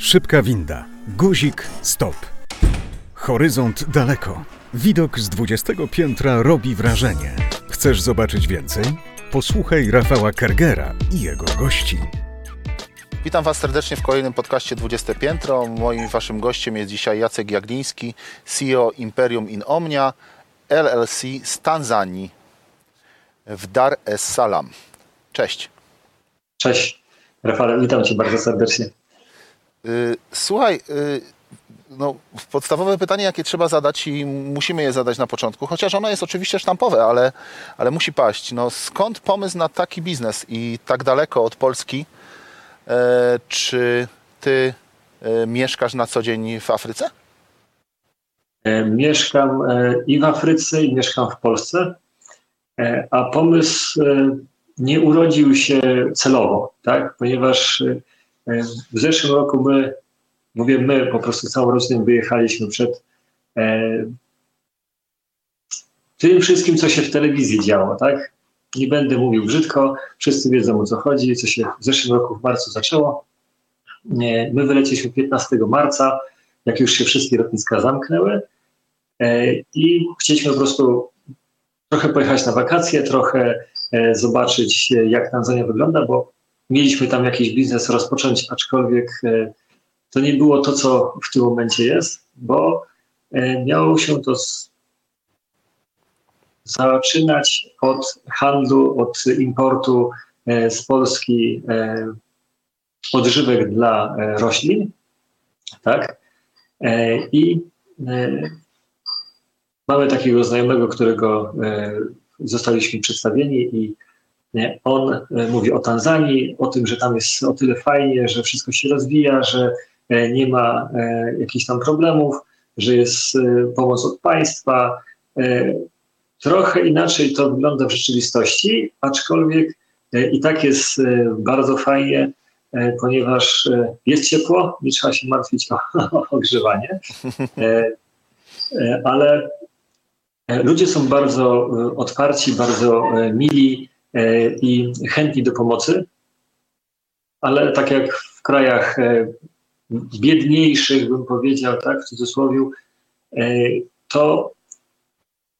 Szybka winda, guzik, stop. Horyzont daleko. Widok z 20 piętra robi wrażenie. Chcesz zobaczyć więcej? Posłuchaj Rafała Kergera i jego gości. Witam Was serdecznie w kolejnym podcaście 20 Piętro. Moim Waszym gościem jest dzisiaj Jacek Jagliński, CEO Imperium in Omnia, LLC z Tanzanii w Dar es Salaam. Cześć. Cześć, Rafale, witam Cię bardzo serdecznie. Y, słuchaj, y, no, podstawowe pytanie, jakie trzeba zadać i musimy je zadać na początku, chociaż ono jest oczywiście sztampowe, ale, ale musi paść. No, skąd pomysł na taki biznes i tak daleko od Polski? E, czy Ty e, mieszkasz na co dzień w Afryce? E, mieszkam i w Afryce, i mieszkam w Polsce, a pomysł nie urodził się celowo, tak? ponieważ w zeszłym roku my, mówię my, po prostu całą rodziną wyjechaliśmy przed tym wszystkim, co się w telewizji działo, tak? Nie będę mówił brzydko, wszyscy wiedzą o co chodzi, co się w zeszłym roku w marcu zaczęło. My wyleciliśmy 15 marca, jak już się wszystkie lotniska zamknęły e, i chcieliśmy po prostu trochę pojechać na wakacje, trochę e, zobaczyć jak Tanzania wygląda, bo mieliśmy tam jakiś biznes rozpocząć, aczkolwiek e, to nie było to, co w tym momencie jest, bo miało się to zaczynać od handlu, od importu e, z Polski e, odżywek dla e, roślin, tak? I mamy takiego znajomego, którego zostaliśmy przedstawieni i on mówi o Tanzanii, o tym, że tam jest o tyle fajnie, że wszystko się rozwija, że nie ma jakichś tam problemów, że jest pomoc od państwa, Trochę inaczej to wygląda w rzeczywistości, aczkolwiek e, i tak jest e, bardzo fajnie, e, ponieważ jest ciepło, nie trzeba się martwić o ogrzewanie, ale ludzie są bardzo otwarci, bardzo mili i chętni do pomocy, ale tak jak w krajach biedniejszych, bym powiedział, tak, w cudzysłowie, to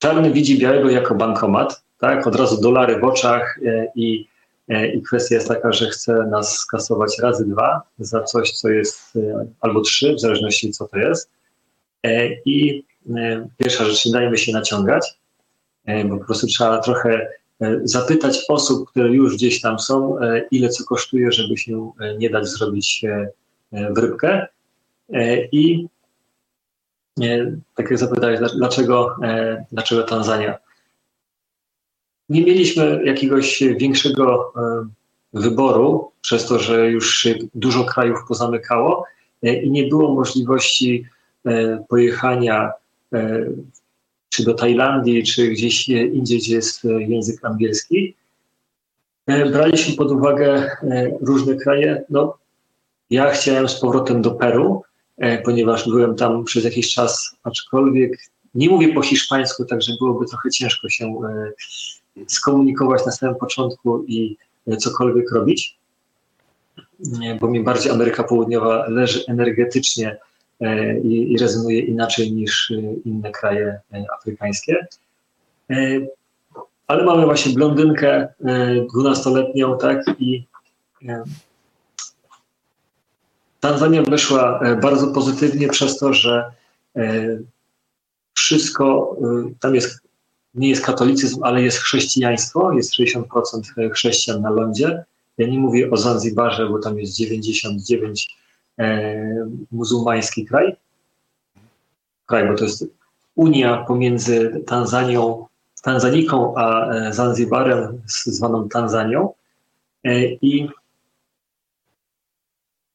Czarny widzi białego jako bankomat, tak? Od razu dolary w oczach e, i, e, i kwestia jest taka, że chce nas skasować razy dwa za coś, co jest e, albo trzy, w zależności co to jest. I pierwsza rzecz, nie dajmy się naciągać, bo po prostu trzeba trochę zapytać osób, które już gdzieś tam są, ile co kosztuje, żeby się nie dać zrobić w rybkę. I tak jak zapytałeś, dlaczego, e, dlaczego Tanzania? Nie mieliśmy jakiegoś większego e, wyboru, przez to, że już dużo krajów pozamykało e, i nie było możliwości pojechania czy do Tajlandii, czy gdzieś indziej, gdzie jest język angielski. Braliśmy pod uwagę różne kraje. No, ja chciałem z powrotem do Peru, E, ponieważ byłem tam przez jakiś czas, aczkolwiek nie mówię po hiszpańsku, także byłoby trochę ciężko się e, skomunikować na samym początku i e, cokolwiek robić, bo mi bardziej Ameryka Południowa leży energetycznie i, i rezonuje inaczej niż inne kraje afrykańskie. Ale mamy właśnie blondynkę dwunastoletnią, tak, i Tanzania wyszła e, bardzo pozytywnie przez to, że e, wszystko, e, tam jest, nie jest katolicyzm, ale jest chrześcijaństwo, jest 60% chrześcijan na lądzie. Ja nie mówię o Zanzibarze, bo tam jest 99 muzułmański kraj. Kraj, bo to jest Unia pomiędzy Tanzanią, Tanzaniką a Zanzibarem, zwaną Tanzanią. I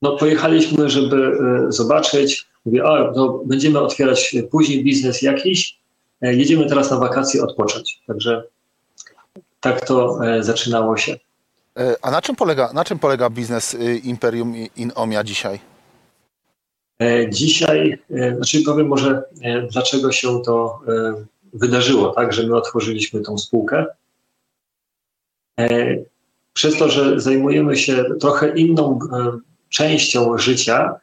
no pojechaliśmy, żeby e, zobaczyć. Mówię, o, no, będziemy otwierać później biznes jakiś, e, jedziemy teraz na wakacje odpocząć. Także tak to e, zaczynało się. A na czym polega, na czym polega biznes Imperium in Omia dzisiaj? Dzisiaj, znaczy powiem może, dlaczego się to wydarzyło, tak, że my otworzyliśmy tą spółkę. Przez to, że zajmujemy się trochę inną częścią życia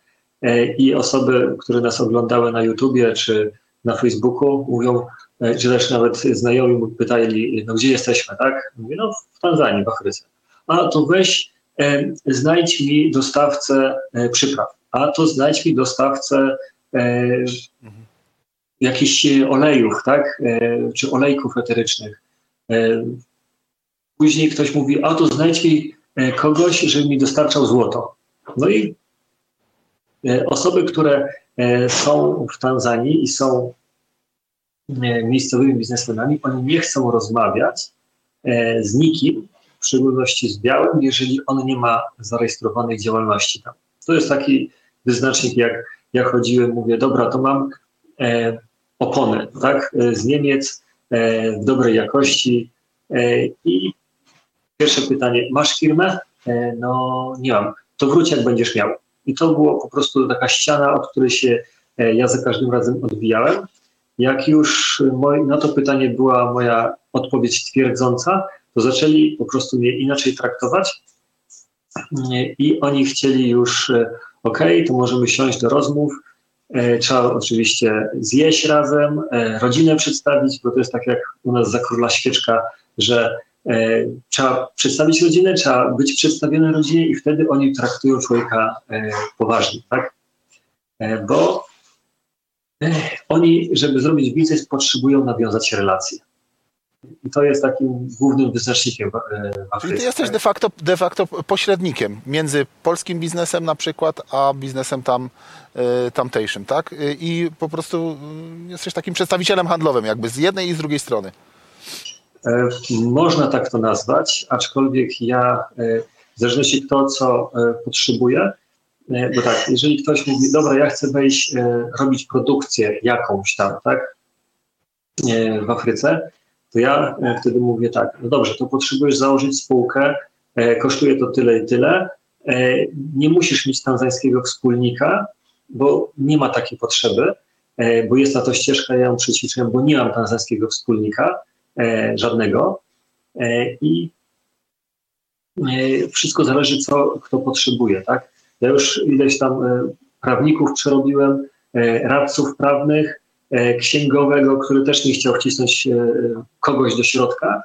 i osoby, które nas oglądały na YouTubie czy na Facebooku mówią, czy też nawet znajomi pytali, no gdzie jesteśmy, tak? Mówię, no w Tanzanii, w Afryce. A to weź, znajdź mi dostawcę przypraw, a to znajdź mi dostawcę jakichś olejów, tak? Czy olejków eterycznych. Później ktoś mówi, a to znajdź mi kogoś, żeby mi dostarczał złoto. No i E, osoby, które e, są w Tanzanii i są e, miejscowymi biznesmenami, oni nie chcą rozmawiać z nikim, w szczególności z białym, jeżeli on nie ma zarejestrowanej działalności tam. To jest taki wyznacznik, jak ja chodziłem, mówię, dobra, to mam e, opony, tak, z Niemiec e, w dobrej jakości e, i pierwsze pytanie, masz firmę? no nie mam. To wróć, jak będziesz miał. I to było po prostu taka ściana, od której się e, ja za każdym razem odbijałem. Jak już na to pytanie była moja odpowiedź twierdząca, to zaczęli po prostu mnie inaczej traktować i oni chcieli już, e, ok, to możemy siąść do rozmów, e, trzeba oczywiście zjeść razem, rodzinę przedstawić, bo to jest tak jak u nas za króla świeczka, że E, trzeba przedstawić rodzinę, trzeba być przedstawiony rodzinie i wtedy oni traktują człowieka e, poważnie, tak? E, bo oni, żeby zrobić biznes, potrzebują nawiązać relacje. I to jest takim głównym wyznacznikiem w Afryce. Czyli ty jesteś de facto, de facto pośrednikiem między polskim biznesem na przykład, a biznesem tam, tamtejszym, tak? I po prostu mm, jesteś takim przedstawicielem handlowym jakby z jednej i z drugiej strony. E, można tak to nazwać, aczkolwiek ja, e, w zależności kto co e, potrzebuje, bo tak, jeżeli ktoś mówi, dobra, ja chcę wejść, robić produkcję jakąś tam, tak, w Afryce, to ja wtedy mówię tak, no dobrze, to potrzebujesz założyć spółkę, kosztuje to tyle i tyle, nie musisz mieć tanzańskiego wspólnika, bo nie ma takiej potrzeby, bo jest na to ścieżka, ja ją przećwiczyłem, bo nie mam tanzańskiego wspólnika, E, żadnego. E, I e, wszystko zależy, co kto potrzebuje, tak? Ja już ileś tam prawników przerobiłem, radców prawnych, księgowego, który też nie chciał wcisnąć kogoś do środka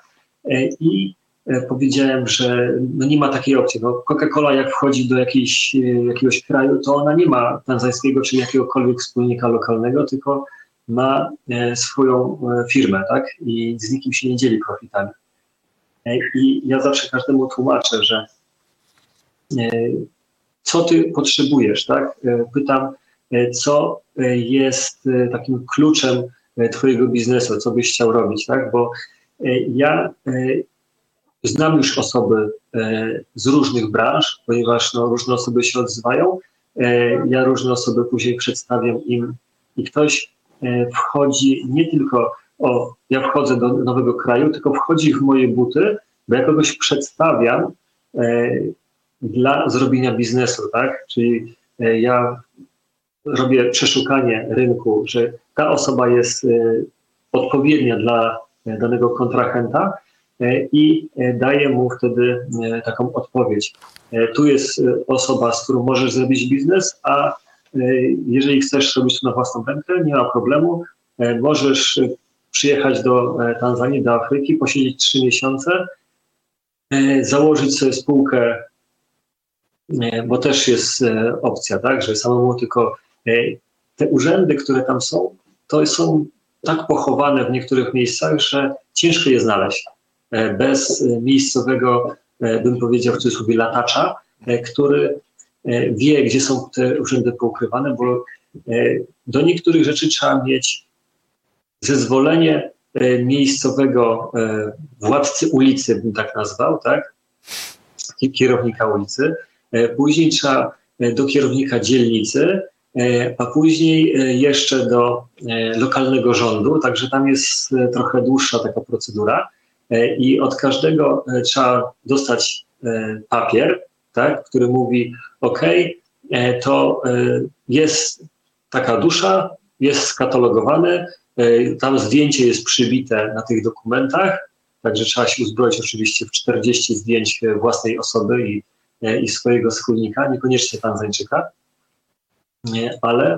i powiedziałem, że no nie ma takiej opcji. No Coca-Cola jak wchodzi do jakiejś, jakiegoś kraju, to ona nie ma tanzańskiego czy jakiegokolwiek wspólnika lokalnego, tylko ma e, swoją e, firmę, tak? I z nikim się nie dzieli profitami. E, I ja zawsze każdemu tłumaczę, że co ty potrzebujesz, tak? Pytam, co jest takim kluczem twojego biznesu, co byś chciał robić, tak? Bo ja znam już osoby z różnych branż, ponieważ no, różne osoby się odzywają. Ja różne osoby później przedstawiam im i ktoś E, wchodzi nie tylko o, ja wchodzę do nowego kraju, tylko wchodzi w moje buty, bo ja kogoś przedstawiam e, dla zrobienia biznesu, tak? Czyli e, ja robię przeszukanie rynku, że ta osoba jest e, odpowiednia dla danego kontrahenta e, i e, daję mu wtedy taką odpowiedź. Tu jest osoba, z którą możesz zrobić biznes, a E, jeżeli chcesz robić to na własną rękę, nie ma problemu. E, możesz przyjechać do e, Tanzanii, do Afryki, posiedzieć trzy miesiące, założyć sobie spółkę, bo też jest opcja, tak, że samemu tylko te urzędy, które tam są, to są tak pochowane w niektórych miejscach, że ciężko je znaleźć. Bez miejscowego, bym powiedział w cudzysłowie, latacza, który E, wie, gdzie są te urzędy poukrywane, bo e, do niektórych rzeczy trzeba mieć zezwolenie e, miejscowego władcy ulicy, bym tak nazwał, tak? Kierownika ulicy. Później trzeba do kierownika dzielnicy, a później jeszcze do lokalnego rządu, także tam jest trochę dłuższa taka procedura. I od każdego trzeba dostać papier, tak, który mówi, OK, e, to e, jest taka dusza, jest skatalogowany, e, tam zdjęcie jest przybite na tych dokumentach, także trzeba się uzbroić oczywiście w 40 zdjęć własnej osoby i, i swojego wspólnika, niekoniecznie Tanzańczyka. Ale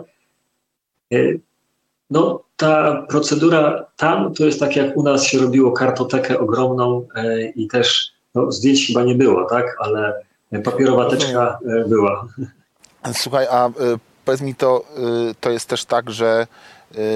no, ta procedura tam to jest tak, jak u nas się robiło kartotekę ogromną i też no, zdjęć chyba nie było, tak, ale papierowa teczka była. Słuchaj, a powiedz mi, to, to jest też tak, że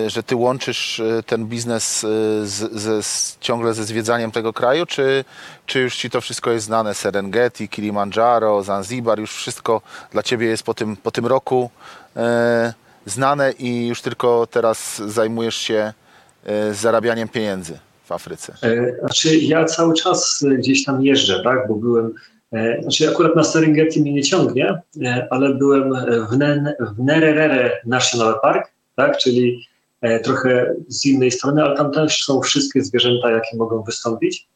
że ty łączysz y, ten biznes y, z, z, ciągle ze zwiedzaniem tego kraju, czy, czy już ci to wszystko jest znane? Serengeti, Kilimandżaro, Zanzibar, już wszystko dla ciebie jest po tym, po tym roku e, znane i już tylko teraz zajmujesz się e, zarabianiem pieniędzy w Afryce? E, znaczy ja cały czas gdzieś tam jeżdżę, tak, bo byłem znaczy akurat na Serengeti mnie nie ciągnie, ale byłem w, Nen, w Nererere National Park, tak? czyli e, trochę z innej strony, ale tam też są wszystkie zwierzęta, jakie mogą wystąpić.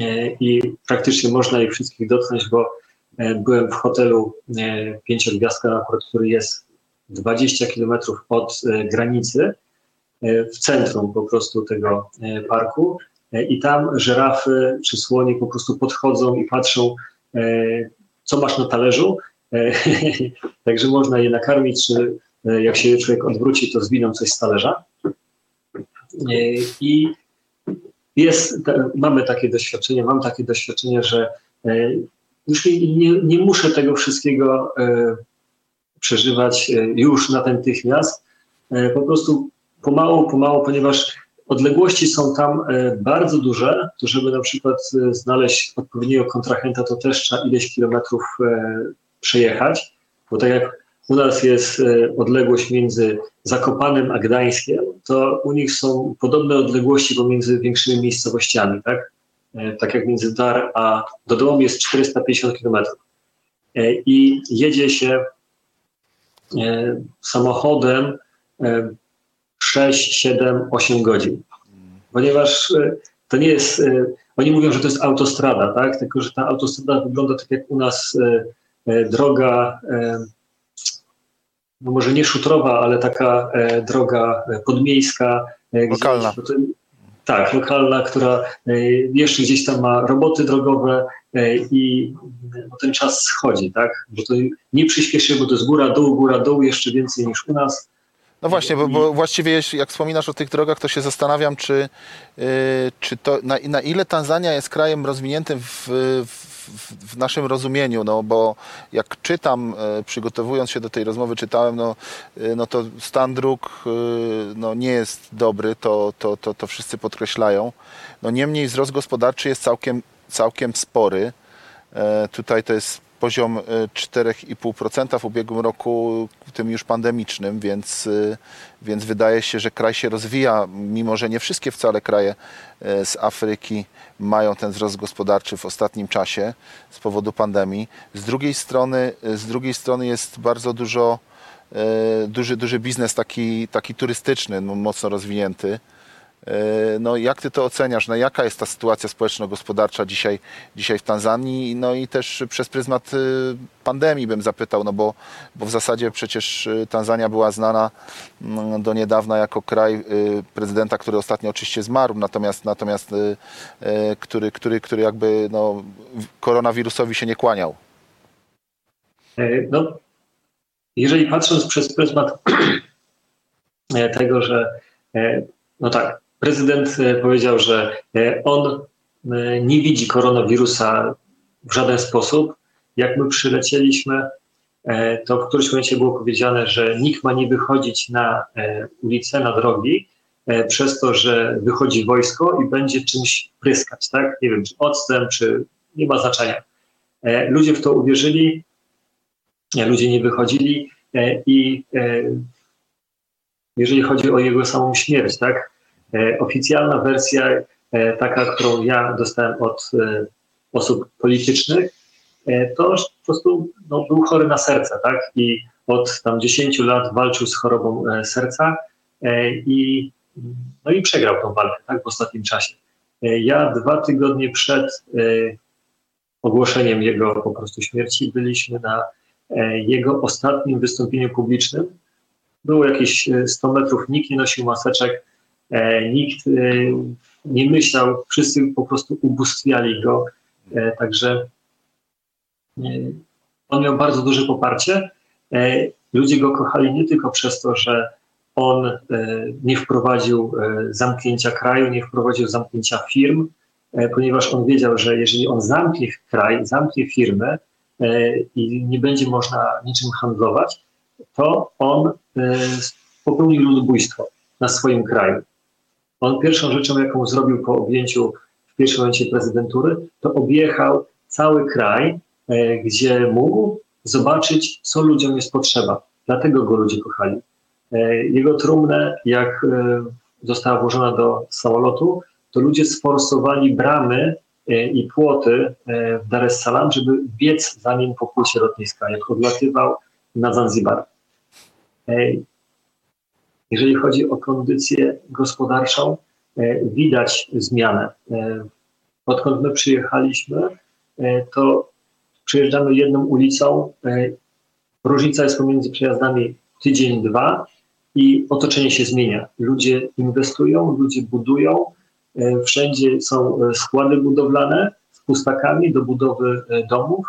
E, I praktycznie można ich wszystkich dotknąć, bo e, byłem w hotelu pięciogwiazdka, który jest 20 kilometrów od granicy, w centrum po prostu tego parku. I tam żyrafy czy słonie po prostu podchodzą i patrzą, co masz na talerzu. Także można je nakarmić, czy jak się człowiek odwróci, to zwiną coś z talerza. E, I jest, mamy takie doświadczenie, mam takie doświadczenie, że e, już nie, nie muszę tego wszystkiego przeżywać już natychmiast. Po prostu pomału, pomału, ponieważ odległości są tam bardzo duże, to żeby na przykład znaleźć odpowiedniego kontrahenta, to też trzeba ileś kilometrów przejechać, bo tak jak u nas jest e, odległość między Zakopanem a Gdańskiem, to u nich są podobne odległości pomiędzy większymi miejscowościami, tak? E, tak jak między Dar a Dodołom jest 450 km. E, I jedzie się samochodem 6, 7, 8 godzin. Ponieważ to nie jest, oni mówią, że to jest autostrada, tak? Tylko, że ta autostrada wygląda tak jak u nas droga no może nie szutrowa, ale taka e, droga e, podmiejska. E, lokalna. Gdzieś, tak, lokalna, która jeszcze gdzieś tam ma roboty drogowe i no, ten czas schodzi, tak? Bo to nie przyspieszy, bo to jest góra, dół, góra, dół, jeszcze więcej niż u nas. No właśnie, bo, bo, właściwie jak wspominasz o tych drogach, to się zastanawiam, czy, czy to, na, na, ile Tanzania jest krajem rozwiniętym w, w w, naszym rozumieniu, no bo jak czytam, e, przygotowując się do tej rozmowy, czytałem, no, e, no to stan dróg e, no, nie jest dobry, to, to, to, to wszyscy podkreślają. No niemniej wzrost gospodarczy jest całkiem, całkiem spory. Tutaj to jest poziom 4,5% w ubiegłym roku, tym już pandemicznym, więc, więc wydaje się, że kraj się rozwija, mimo że nie wszystkie wcale kraje z Afryki mają ten wzrost gospodarczy w ostatnim czasie z powodu pandemii. Z drugiej strony, z drugiej strony jest bardzo dużo, e, duży, duży biznes taki, taki turystyczny, no, mocno rozwinięty. E, no, jak ty to oceniasz? No, jaka jest ta sytuacja społeczno-gospodarcza dzisiaj, dzisiaj w Tanzanii? No i też przez pryzmat y, pandemii bym zapytał, no bo, bo w zasadzie przecież y, Tanzania była znana mm, do niedawna jako kraj y, prezydenta, który ostatnio oczywiście zmarł, natomiast, natomiast który, który, który jakby no, koronawirusowi się nie kłaniał. E, no, jeżeli patrząc przez pryzmat tego, że e, no tak, prezydent e, powiedział, że e, on e, nie widzi koronawirusa w żaden sposób. Jak my przylecieliśmy, to w którymś momencie było powiedziane, że nikt ma nie wychodzić na ulicę, na drogi, przez to, że wychodzi wojsko i będzie czymś pryskać, tak? Nie wiem, czy octem, czy nie ma znaczenia. Ludzie w to uwierzyli, ludzie nie wychodzili i jeżeli chodzi o jego samą śmierć, tak? E, oficjalna wersja, e, taka, którą ja dostałem od e, osób politycznych, to po prostu no, był chory na serce, tak? I od tam 10 lat walczył z chorobą serca i, no i przegrał tą walkę tak, w ostatnim czasie. Ja dwa tygodnie przed ogłoszeniem jego po prostu śmierci byliśmy na jego ostatnim wystąpieniu publicznym. Było jakieś 100 metrów, nikt nie nosił maseczek, nikt e, nie myślał, wszyscy po prostu ubóstwiali go. E, także on miał bardzo duże poparcie Ludzie go kochali nie tylko przez to, że on nie wprowadził zamknięcia kraju, nie wprowadził zamknięcia firm, ponieważ on wiedział, że jeżeli on zamknie kraj, zamknie firmy i nie będzie można niczym handlować, to on popełnił ludobójstwo na swoim kraju. On pierwszą rzeczą, jaką zrobił po objęciu w pierwszym momencie prezydentury, to objechał cały kraj, e, gdzie mógł zobaczyć, co ludziom jest potrzeba. Dlatego go ludzie kochali. E, jego trumnę, jak e, została włożona do samolotu, to ludzie sforsowali bramy i płoty w Dar es Salaam, żeby biec za nim po płycie lotniska, jak odlatywał na Zanzibar. Jeżeli chodzi o kondycję gospodarczą, e, widać zmianę. E, odkąd my przyjechaliśmy, e, to przejeżdżamy jedną ulicą. Różnica jest pomiędzy przejazdami tydzień, dwa i otoczenie się zmienia. Ludzie inwestują, ludzie budują. Wszędzie są składy budowlane z pustakami do budowy domów.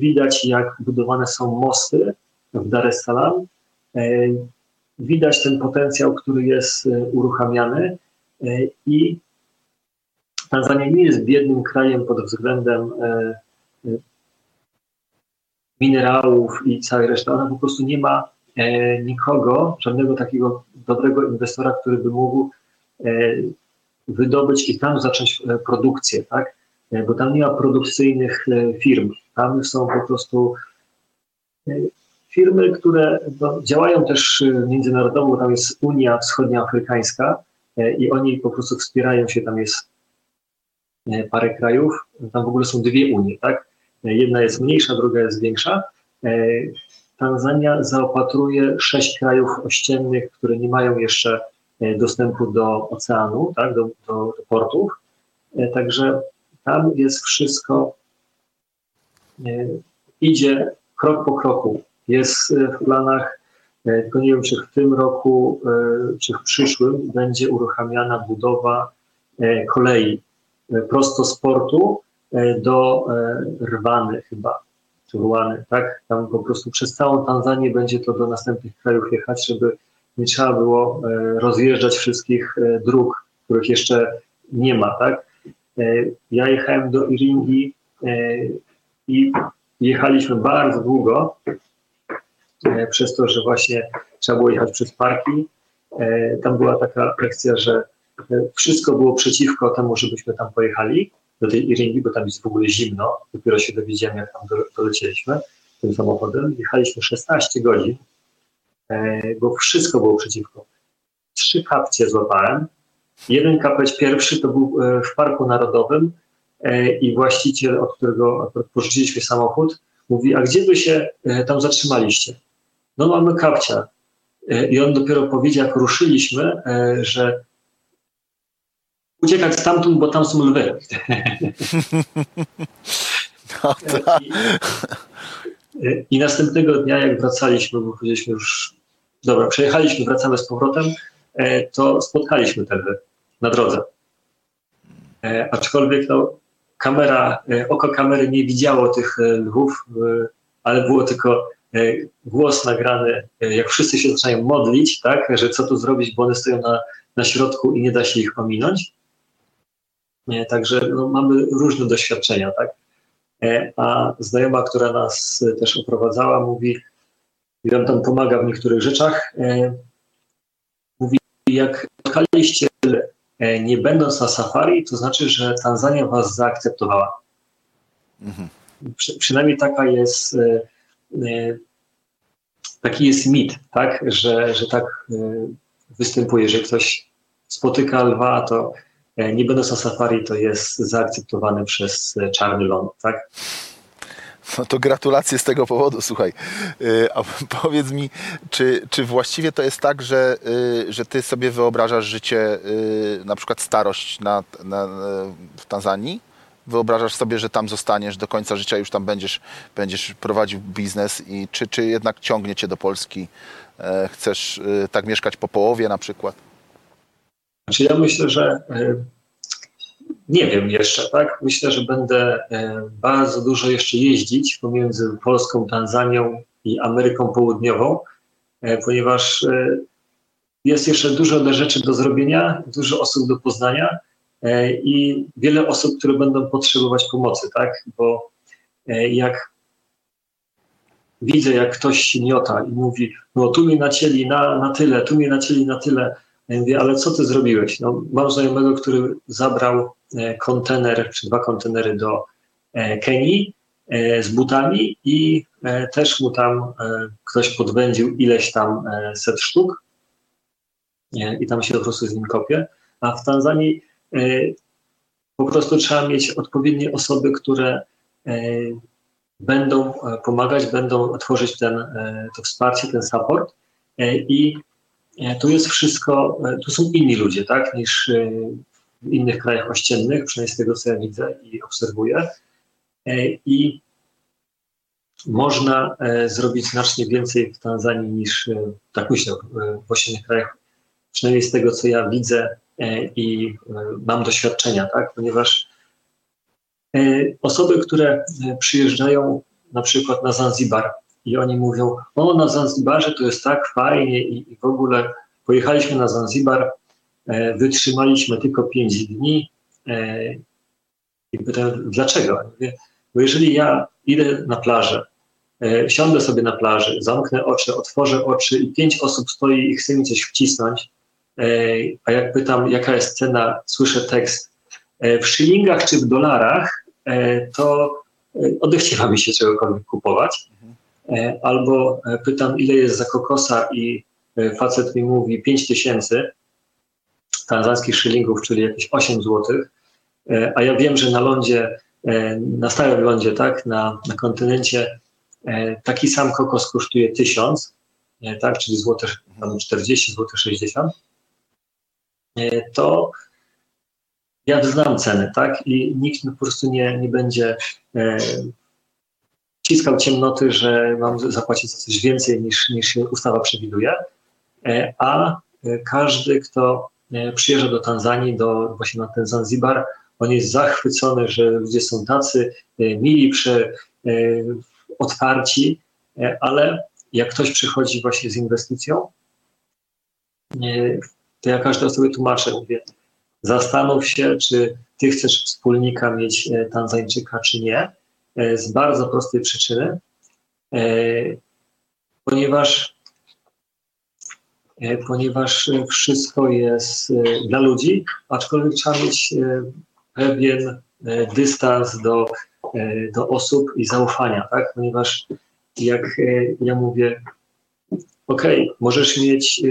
Widać, jak budowane są mosty w Dar es Salaam widać ten potencjał, który jest e, uruchamiany e, i Tanzania nie jest biednym krajem pod względem e, minerałów i całej reszty. Ona po prostu nie ma nikogo, żadnego takiego dobrego inwestora, który by mógł wydobyć i tam zacząć produkcję, tak? Bo tam nie ma produkcyjnych firm. Tam są po prostu firmy, które no, działają też y, międzynarodowo, tam jest Unia Wschodnioafrykańska e, i oni po prostu wspierają się, tam jest e, parę krajów, tam w ogóle są dwie Unie, tak? E, jedna jest mniejsza, druga jest większa. Tanzania zaopatruje sześć krajów ościennych, które nie mają jeszcze dostępu do oceanu, tak, do, do, do portów. Także tam jest wszystko, idzie krok po kroku jest e, w planach, e, tylko nie wiem, czy w tym roku, e, czy w przyszłym będzie uruchamiana budowa kolei prosto z portu do Rwany chyba, czy Rwany, tak? Tam po prostu przez całą Tanzanię będzie to do następnych krajów jechać, żeby nie trzeba było rozjeżdżać wszystkich dróg, których jeszcze nie ma, tak? Ja jechałem do Iringi i jechaliśmy bardzo długo, przez to, że właśnie trzeba było jechać przez parki. E, tam była taka lekcja, że e, wszystko było przeciwko temu, żebyśmy tam pojechali do tej Iringi, bo tam jest w ogóle zimno. Dopiero się dowiedziałem, jak tam dolecieliśmy tym samochodem. Jechaliśmy 16 godzin, bo wszystko było przeciwko. Trzy kapcie złapałem. Jeden kapeć pierwszy to był w Parku Narodowym i właściciel, od którego pożyczyliśmy samochód, mówi, a gdzie wy się tam zatrzymaliście? No mamy kapcia. E, I on dopiero powiedział, jak ruszyliśmy, e, że uciekać stamtąd, bo tam są lwy. No, tak. I, I, następnego dnia, jak wracaliśmy, bo powiedzieliśmy już, dobra, przejechaliśmy, wracamy z powrotem, to spotkaliśmy te lwy na drodze. Aczkolwiek no, kamera, oko kamery nie widziało tych lwów, ale było tylko głos nagrany, e, jak wszyscy się zaczynają modlić, tak, że co tu zrobić, bo one stoją na, na środku i nie da się ich ominąć. E, także no, mamy różne doświadczenia, tak. A znajoma, która nas też oprowadzała, mówi, i on tam pomaga w niektórych rzeczach, mówi, jak spotkaliście nie będąc na safari, to znaczy, że Tanzania was zaakceptowała. Mhm. Przy, przynajmniej taka jest E, taki jest mit, tak, że, że tak e, występuje, że ktoś spotyka lwa, to e, nie będąc na safari, to jest zaakceptowany przez czarny ląd, tak? No to gratulacje z tego powodu, słuchaj. A powiedz mi, czy, czy właściwie to jest tak, że, że ty sobie wyobrażasz życie, na przykład starość na, na, w Tanzanii? Wyobrażasz sobie, że tam zostaniesz do końca życia, już tam będziesz, będziesz prowadził biznes i czy, czy jednak ciągnie cię do Polski? E, chcesz e, tak mieszkać po połowie na przykład? Znaczy ja myślę, że e, nie wiem jeszcze, tak? Myślę, że będę bardzo dużo jeszcze jeździć pomiędzy Polską, Tanzanią i Ameryką Południową, ponieważ jest jeszcze dużo rzeczy do zrobienia, dużo osób do poznania i wiele osób, które będą potrzebować pomocy, tak? Bo jak widzę, jak ktoś się miota i mówi, no tu mnie nacięli na, na tyle, tu mnie nacięli na tyle. Ja mówię, ale co ty zrobiłeś? No, mam znajomego, który zabrał e, kontener, czy dwa kontenery do e, Kenii e, z butami i też mu tam ktoś podwędził ileś tam set sztuk i tam się po prostu z nim kopie. A w Tanzanii po prostu trzeba mieć odpowiednie osoby, które będą e, pomagać, będą tworzyć ten, e, to wsparcie, ten support. E, i tu jest wszystko, tu są inni ludzie, tak, niż w innych krajach ościennych, przynajmniej z tego, co ja widzę i obserwuję. I można zrobić znacznie więcej w Tanzanii niż, tak myślę, w ościennych krajach, przynajmniej z tego, co ja widzę i mam doświadczenia, tak, ponieważ E, osoby, które e, przyjeżdżają na przykład na Zanzibar i oni mówią, o na Zanzibarze to jest tak fajnie i, w ogóle pojechaliśmy na Zanzibar, e, wytrzymaliśmy tylko pięć dni i pytam, dlaczego? Bo jeżeli ja idę na plażę, siądę sobie na plaży, zamknę oczy, otworzę oczy i pięć osób stoi i chce mi coś wcisnąć, a jak pytam, jaka jest cena, słyszę tekst w szylingach czy w dolarach, E, to e, odechciewa mi się czegokolwiek kupować. E, albo pytam, ile jest za kokosa i facet mi mówi 5 tysięcy tanzańskich szylingów, czyli jakieś 8 złotych, a ja wiem, że na lądzie, na stałym lądzie, tak, na, na kontynencie taki sam kokos kosztuje 1000, tak, czyli złote 40, złote 60, to ja znam ceny, tak? I nikt po prostu nie, nie będzie e, ciskał ciemnoty, że mam zapłacić za coś więcej niż, niż ustawa przewiduje. E, a e, każdy, kto e, przyjeżdża do Tanzanii, do, właśnie na ten Zanzibar, on jest zachwycony, że ludzie są tacy e, mili, przy, e, otwarci, ale jak ktoś przychodzi właśnie z inwestycją, to ja każdej osobie tłumaczę, mówię, Zastanów się, czy ty chcesz wspólnika mieć e, Tanzańczyka, czy nie, e, z bardzo prostej przyczyny, e, ponieważ, ponieważ wszystko jest dla ludzi, aczkolwiek trzeba mieć pewien dystans do, do osób i zaufania, tak? Ponieważ jak ja mówię, OK, możesz mieć,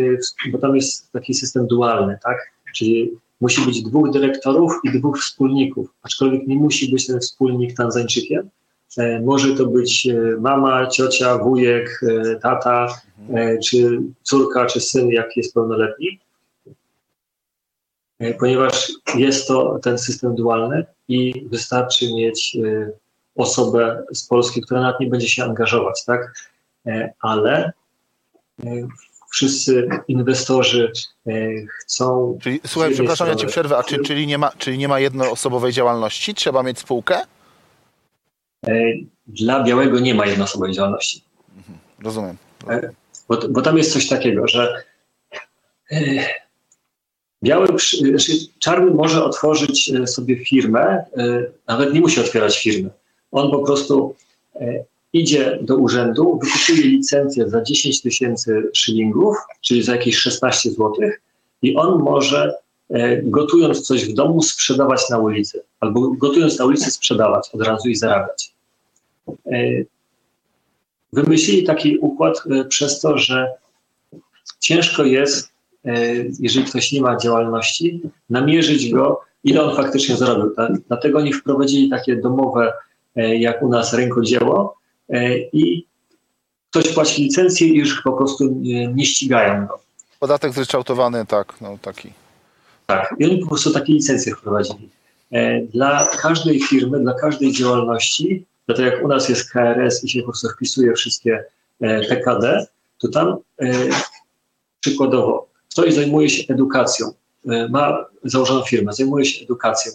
bo tam jest taki system dualny, tak? Czyli musi być dwóch dyrektorów i dwóch wspólników, aczkolwiek nie musi być ten wspólnik Tanzańczykiem. E, może to być e, mama, ciocia, wujek, e, tata, czy córka, czy syn, jak jest pełnoletni, ponieważ jest to ten system dualny i wystarczy mieć osobę z Polski, która nawet nie będzie się angażować, tak? Ale wszyscy inwestorzy e, chcą. Czyli, słuchaj, przepraszam, ja ci przerwę, a czy, czyli, nie ma, czyli nie ma jednoosobowej działalności? Trzeba mieć spółkę? E, dla białego nie ma jednoosobowej działalności. Mhm, rozumiem. E, bo, bo tam jest coś takiego, że biały, znaczy czarny może otworzyć sobie firmę, nawet nie musi otwierać firmy. On po prostu idzie do urzędu, wykupuje licencję za 10 tysięcy szylingów, czyli za jakieś 16 zł, i on może e, gotując coś w domu sprzedawać na ulicy, albo gotując na ulicy sprzedawać od razu i zarabiać. E, wymyślili taki układ e, przez to, że ciężko jest, jeżeli ktoś nie ma działalności, namierzyć go, ile on faktycznie zarobił. Dlatego oni wprowadzili takie domowe, jak u nas rękodzieło, i ktoś płaci licencję i już po prostu nie, nie ścigają go. Podatek zryczałtowany, tak, no taki. Tak, i oni po prostu takie licencje wprowadzili. E, dla każdej firmy, dla każdej działalności, dlatego jak u nas jest KRS i się po prostu wpisuje wszystkie PKD, e, to tam przykładowo ktoś zajmuje się edukacją, ma założoną firmę, zajmuje się edukacją,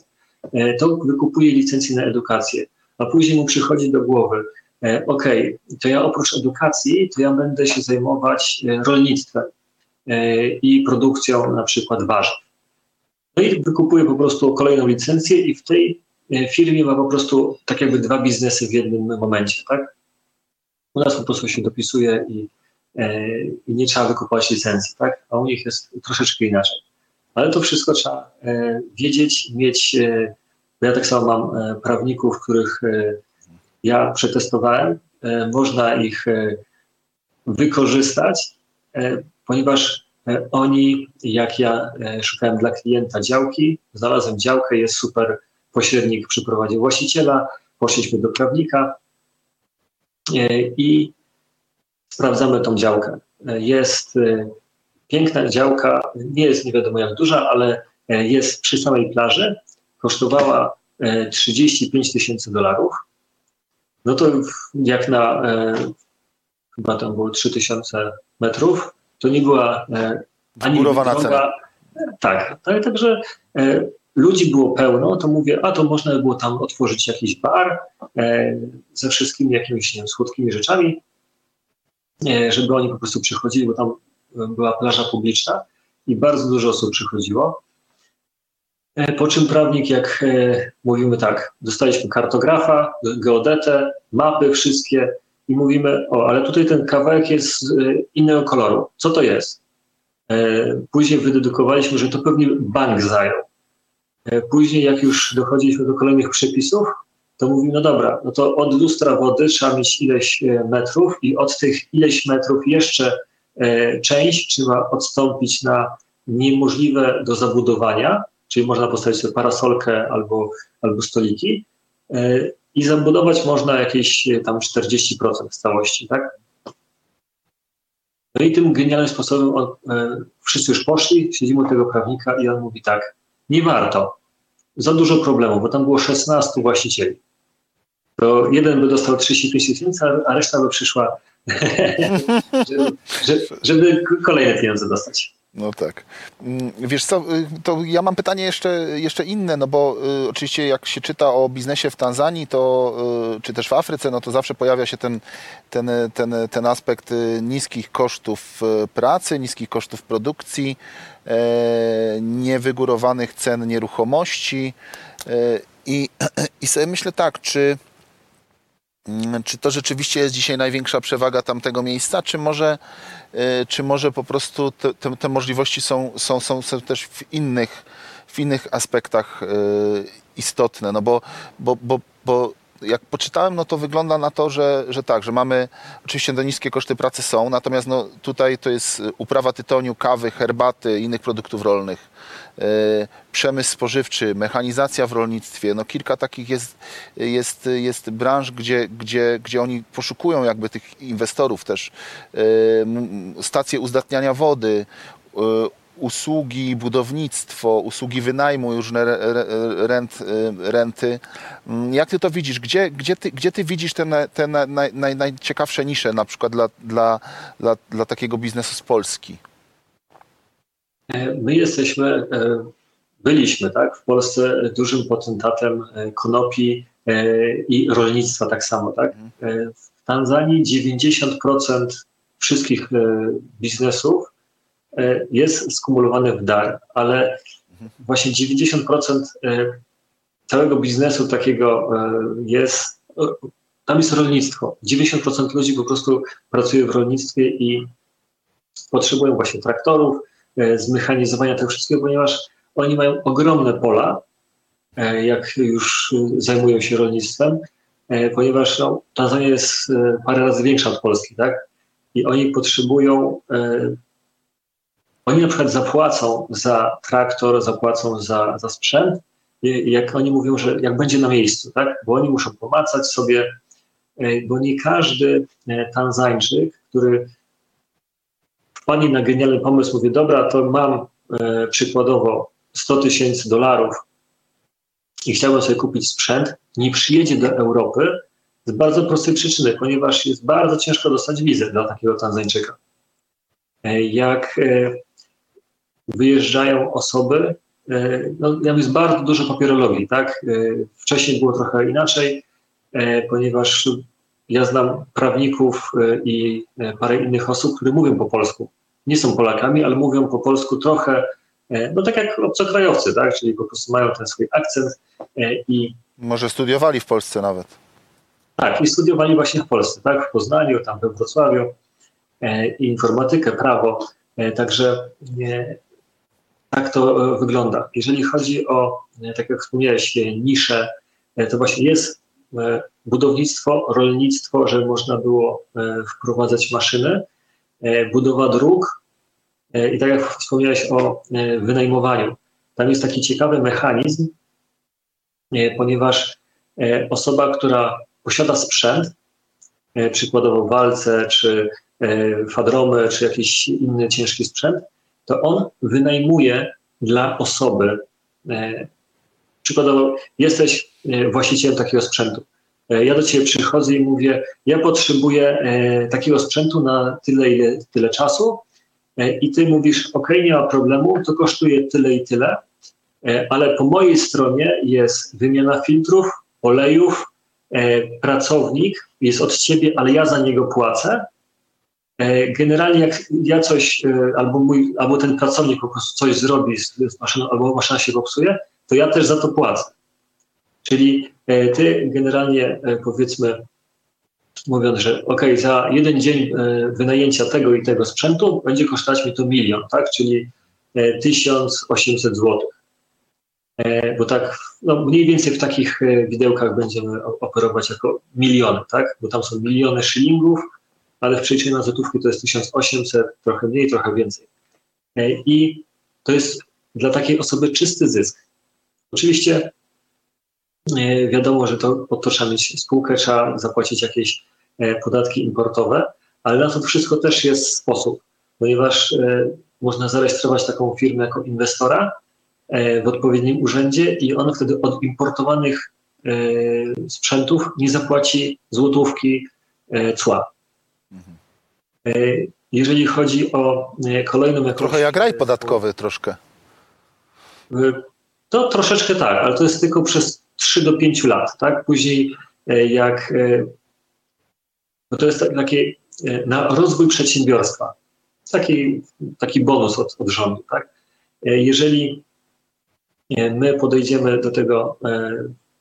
to wykupuje licencję na edukację, a później mu przychodzi do głowy, okej, okay, to ja oprócz edukacji, to ja będę się zajmować rolnictwem i produkcją na przykład warzyw. No i wykupuję po prostu kolejną licencję i w tej firmie ma po prostu tak jakby dwa biznesy w jednym momencie, tak? U nas po prostu się dopisuje i, i nie trzeba wykupować licencji, tak? A u nich jest troszeczkę inaczej. Ale to wszystko trzeba wiedzieć, mieć ja tak samo mam e, prawników, których e, ja przetestowałem. E, można ich wykorzystać, ponieważ oni, jak ja szukałem dla klienta działki, znalazłem działkę, jest super pośrednik przyprowadził właściciela, poszliśmy do prawnika i sprawdzamy tą działkę. Jest piękna działka, nie jest nie wiadomo jak duża, ale jest przy samej plaży, kosztowała 35 e, tysięcy dolarów, no to jak na e, chyba tam było 3000 metrów, to nie była e, ani droga, cena. Tak, ale także ludzi było pełno, to mówię, a to można by było tam otworzyć jakiś bar ze wszystkimi jakimiś nie wiem, słodkimi rzeczami, żeby oni po prostu przychodzili, bo tam była plaża publiczna i bardzo dużo osób przychodziło. E, po czym prawnik, jak e, mówimy tak, dostaliśmy kartografa, geodetę, mapy wszystkie i mówimy, o, ale tutaj ten kawałek jest e, innego koloru. Co to jest? Później wydedukowaliśmy, że to pewnie bank zajął. Później, jak już dochodziliśmy do kolejnych przepisów, to mówimy, no dobra, no to od lustra wody trzeba mieć ileś metrów i od tych ileś metrów jeszcze część trzeba odstąpić na niemożliwe do zabudowania, czyli można postawić sobie parasolkę albo, albo stoliki e, i zabudować można jakieś e, tam 40% z całości, tak? No i tym genialnym sposobem on, e, wszyscy już poszli, siedzimy tego prawnika i on mówi tak, nie warto, za dużo problemów, bo tam było 16 właścicieli. To jeden by dostał 35 tysięcy, a reszta by przyszła, żeby, żeby kolejne pieniądze dostać. No tak. Mm, wiesz co, y, to ja mam pytanie jeszcze, jeszcze inne, no bo y, oczywiście jak się czyta o biznesie w Tanzanii, to y, czy też w Afryce, no to zawsze pojawia się ten, ten, ten, ten aspekt y, niskich kosztów y, pracy, niskich kosztów produkcji, e, niewygórowanych cen nieruchomości e, i, i sobie myślę tak, czy Mm, czy to rzeczywiście jest dzisiaj największa przewaga tamtego miejsca, czy może, czy może po prostu te, te, te możliwości są, są, są, są też w innych, w innych aspektach y, istotne? No bo, bo, bo, bo jak poczytałem, no to wygląda na to, że, że tak, że mamy, oczywiście te niskie koszty pracy są, natomiast no tutaj to jest uprawa tytoniu, kawy, herbaty, innych produktów rolnych, przemysł spożywczy, mechanizacja w rolnictwie, no kilka takich jest, jest, jest branż, gdzie, gdzie, gdzie oni poszukują jakby tych inwestorów też, yy, stacje uzdatniania wody, yy, usługi, budownictwo, usługi wynajmu, różne rent, renty. Mm, jak ty to widzisz? Gdzie, gdzie, ty, gdzie ty widzisz te, te naj, naj, najciekawsze nisze na przykład dla, dla, dla, dla takiego biznesu z Polski? E, my jesteśmy, e, byliśmy tak, w Polsce dużym potentatem e, konopi i rolnictwa tak samo. Tak? Mhm. W Tanzanii 90% wszystkich biznesów jest skumulowany w dar, ale właśnie 90% e, całego biznesu takiego jest, tam jest rolnictwo. 90% ludzi po prostu pracuje w rolnictwie i potrzebują właśnie traktorów, zmechanizowania tego wszystkiego, ponieważ oni mają ogromne pola, jak już zajmują się rolnictwem, ponieważ no, Tanzania jest parę razy większa od Polski, tak? I oni potrzebują oni na przykład zapłacą za traktor, zapłacą za, za sprzęt, jak oni mówią, że jak będzie na miejscu, tak? Bo oni muszą pomacać sobie, e, bo nie każdy e, Tanzańczyk, który wpadnie na genialny pomysł, mówi, dobra, to mam e, przykładowo 100 tysięcy dolarów i chciałbym sobie kupić sprzęt, nie przyjedzie do Europy z bardzo prostej przyczyny, ponieważ jest bardzo ciężko dostać wizę dla takiego Tanzańczyka. Jak wyjeżdżają osoby, e, no, jest bardzo dużo papierologii, tak? E, wcześniej było trochę inaczej, e, ponieważ ja znam prawników i parę innych osób, które mówią po polsku. Nie są Polakami, ale mówią po polsku trochę, no tak jak obcokrajowcy, tak? czyli po prostu mają ten swój akcent i... Może studiowali w Polsce nawet. Tak, i studiowali właśnie w Polsce, tak? w Poznaniu, tam we Wrocławiu, informatykę, prawo. Także tak to wygląda. Jeżeli chodzi o, tak jak wspomniałeś, nisze, to właśnie jest budownictwo, rolnictwo, że można było wprowadzać maszyny, budowa dróg i tak jak wspomniałeś o wynajmowaniu. Tam jest taki ciekawy mechanizm, ponieważ osoba, która posiada sprzęt, przykładowo walce, czy fadromy, czy jakiś inny ciężki sprzęt, to on wynajmuje dla osoby, e, przykładowo jesteś e, właścicielem takiego sprzętu. E, ja do ciebie przychodzę i mówię, ja potrzebuję takiego sprzętu na tyle, ile, tyle czasu i ty mówisz, ok, nie ma problemu, to kosztuje tyle i tyle, ale po mojej stronie jest wymiana filtrów, olejów, pracownik jest od ciebie, ale ja za niego płacę E, generalnie jak ja coś, e, albo, mój, albo ten pracownik po prostu coś zrobi z maszyną, albo maszyna się popsuje, to ja też za to płacę. Czyli e, ty generalnie powiedzmy, mówiąc, że ok, za jeden dzień wynajęcia tego i tego sprzętu będzie kosztować mi to milion, tak? Czyli 1800 zł. Bo tak, no mniej więcej w takich widełkach będziemy operować jako miliony, tak? Bo tam są miliony szylingów, ale w przeliczeniu na złotówki to jest 1800, trochę mniej, trochę więcej. E, I to jest dla takiej osoby czysty zysk. Oczywiście e, wiadomo, że to, po to trzeba mieć spółkę, trzeba zapłacić jakieś e, podatki importowe, ale na to wszystko też jest sposób, ponieważ można zarejestrować taką firmę jako inwestora w odpowiednim urzędzie i on wtedy od importowanych sprzętów nie zapłaci złotówki cła. E, jeżeli chodzi o e, kolejną jakąś... Trochę jak raj podatkowy troszkę. E, to troszeczkę tak, ale to jest tylko przez 3 do 5 lat, tak? Później jak... No to jest takie na rozwój przedsiębiorstwa. Taki, taki bonus od, od rządu, tak? Jeżeli my podejdziemy do tego,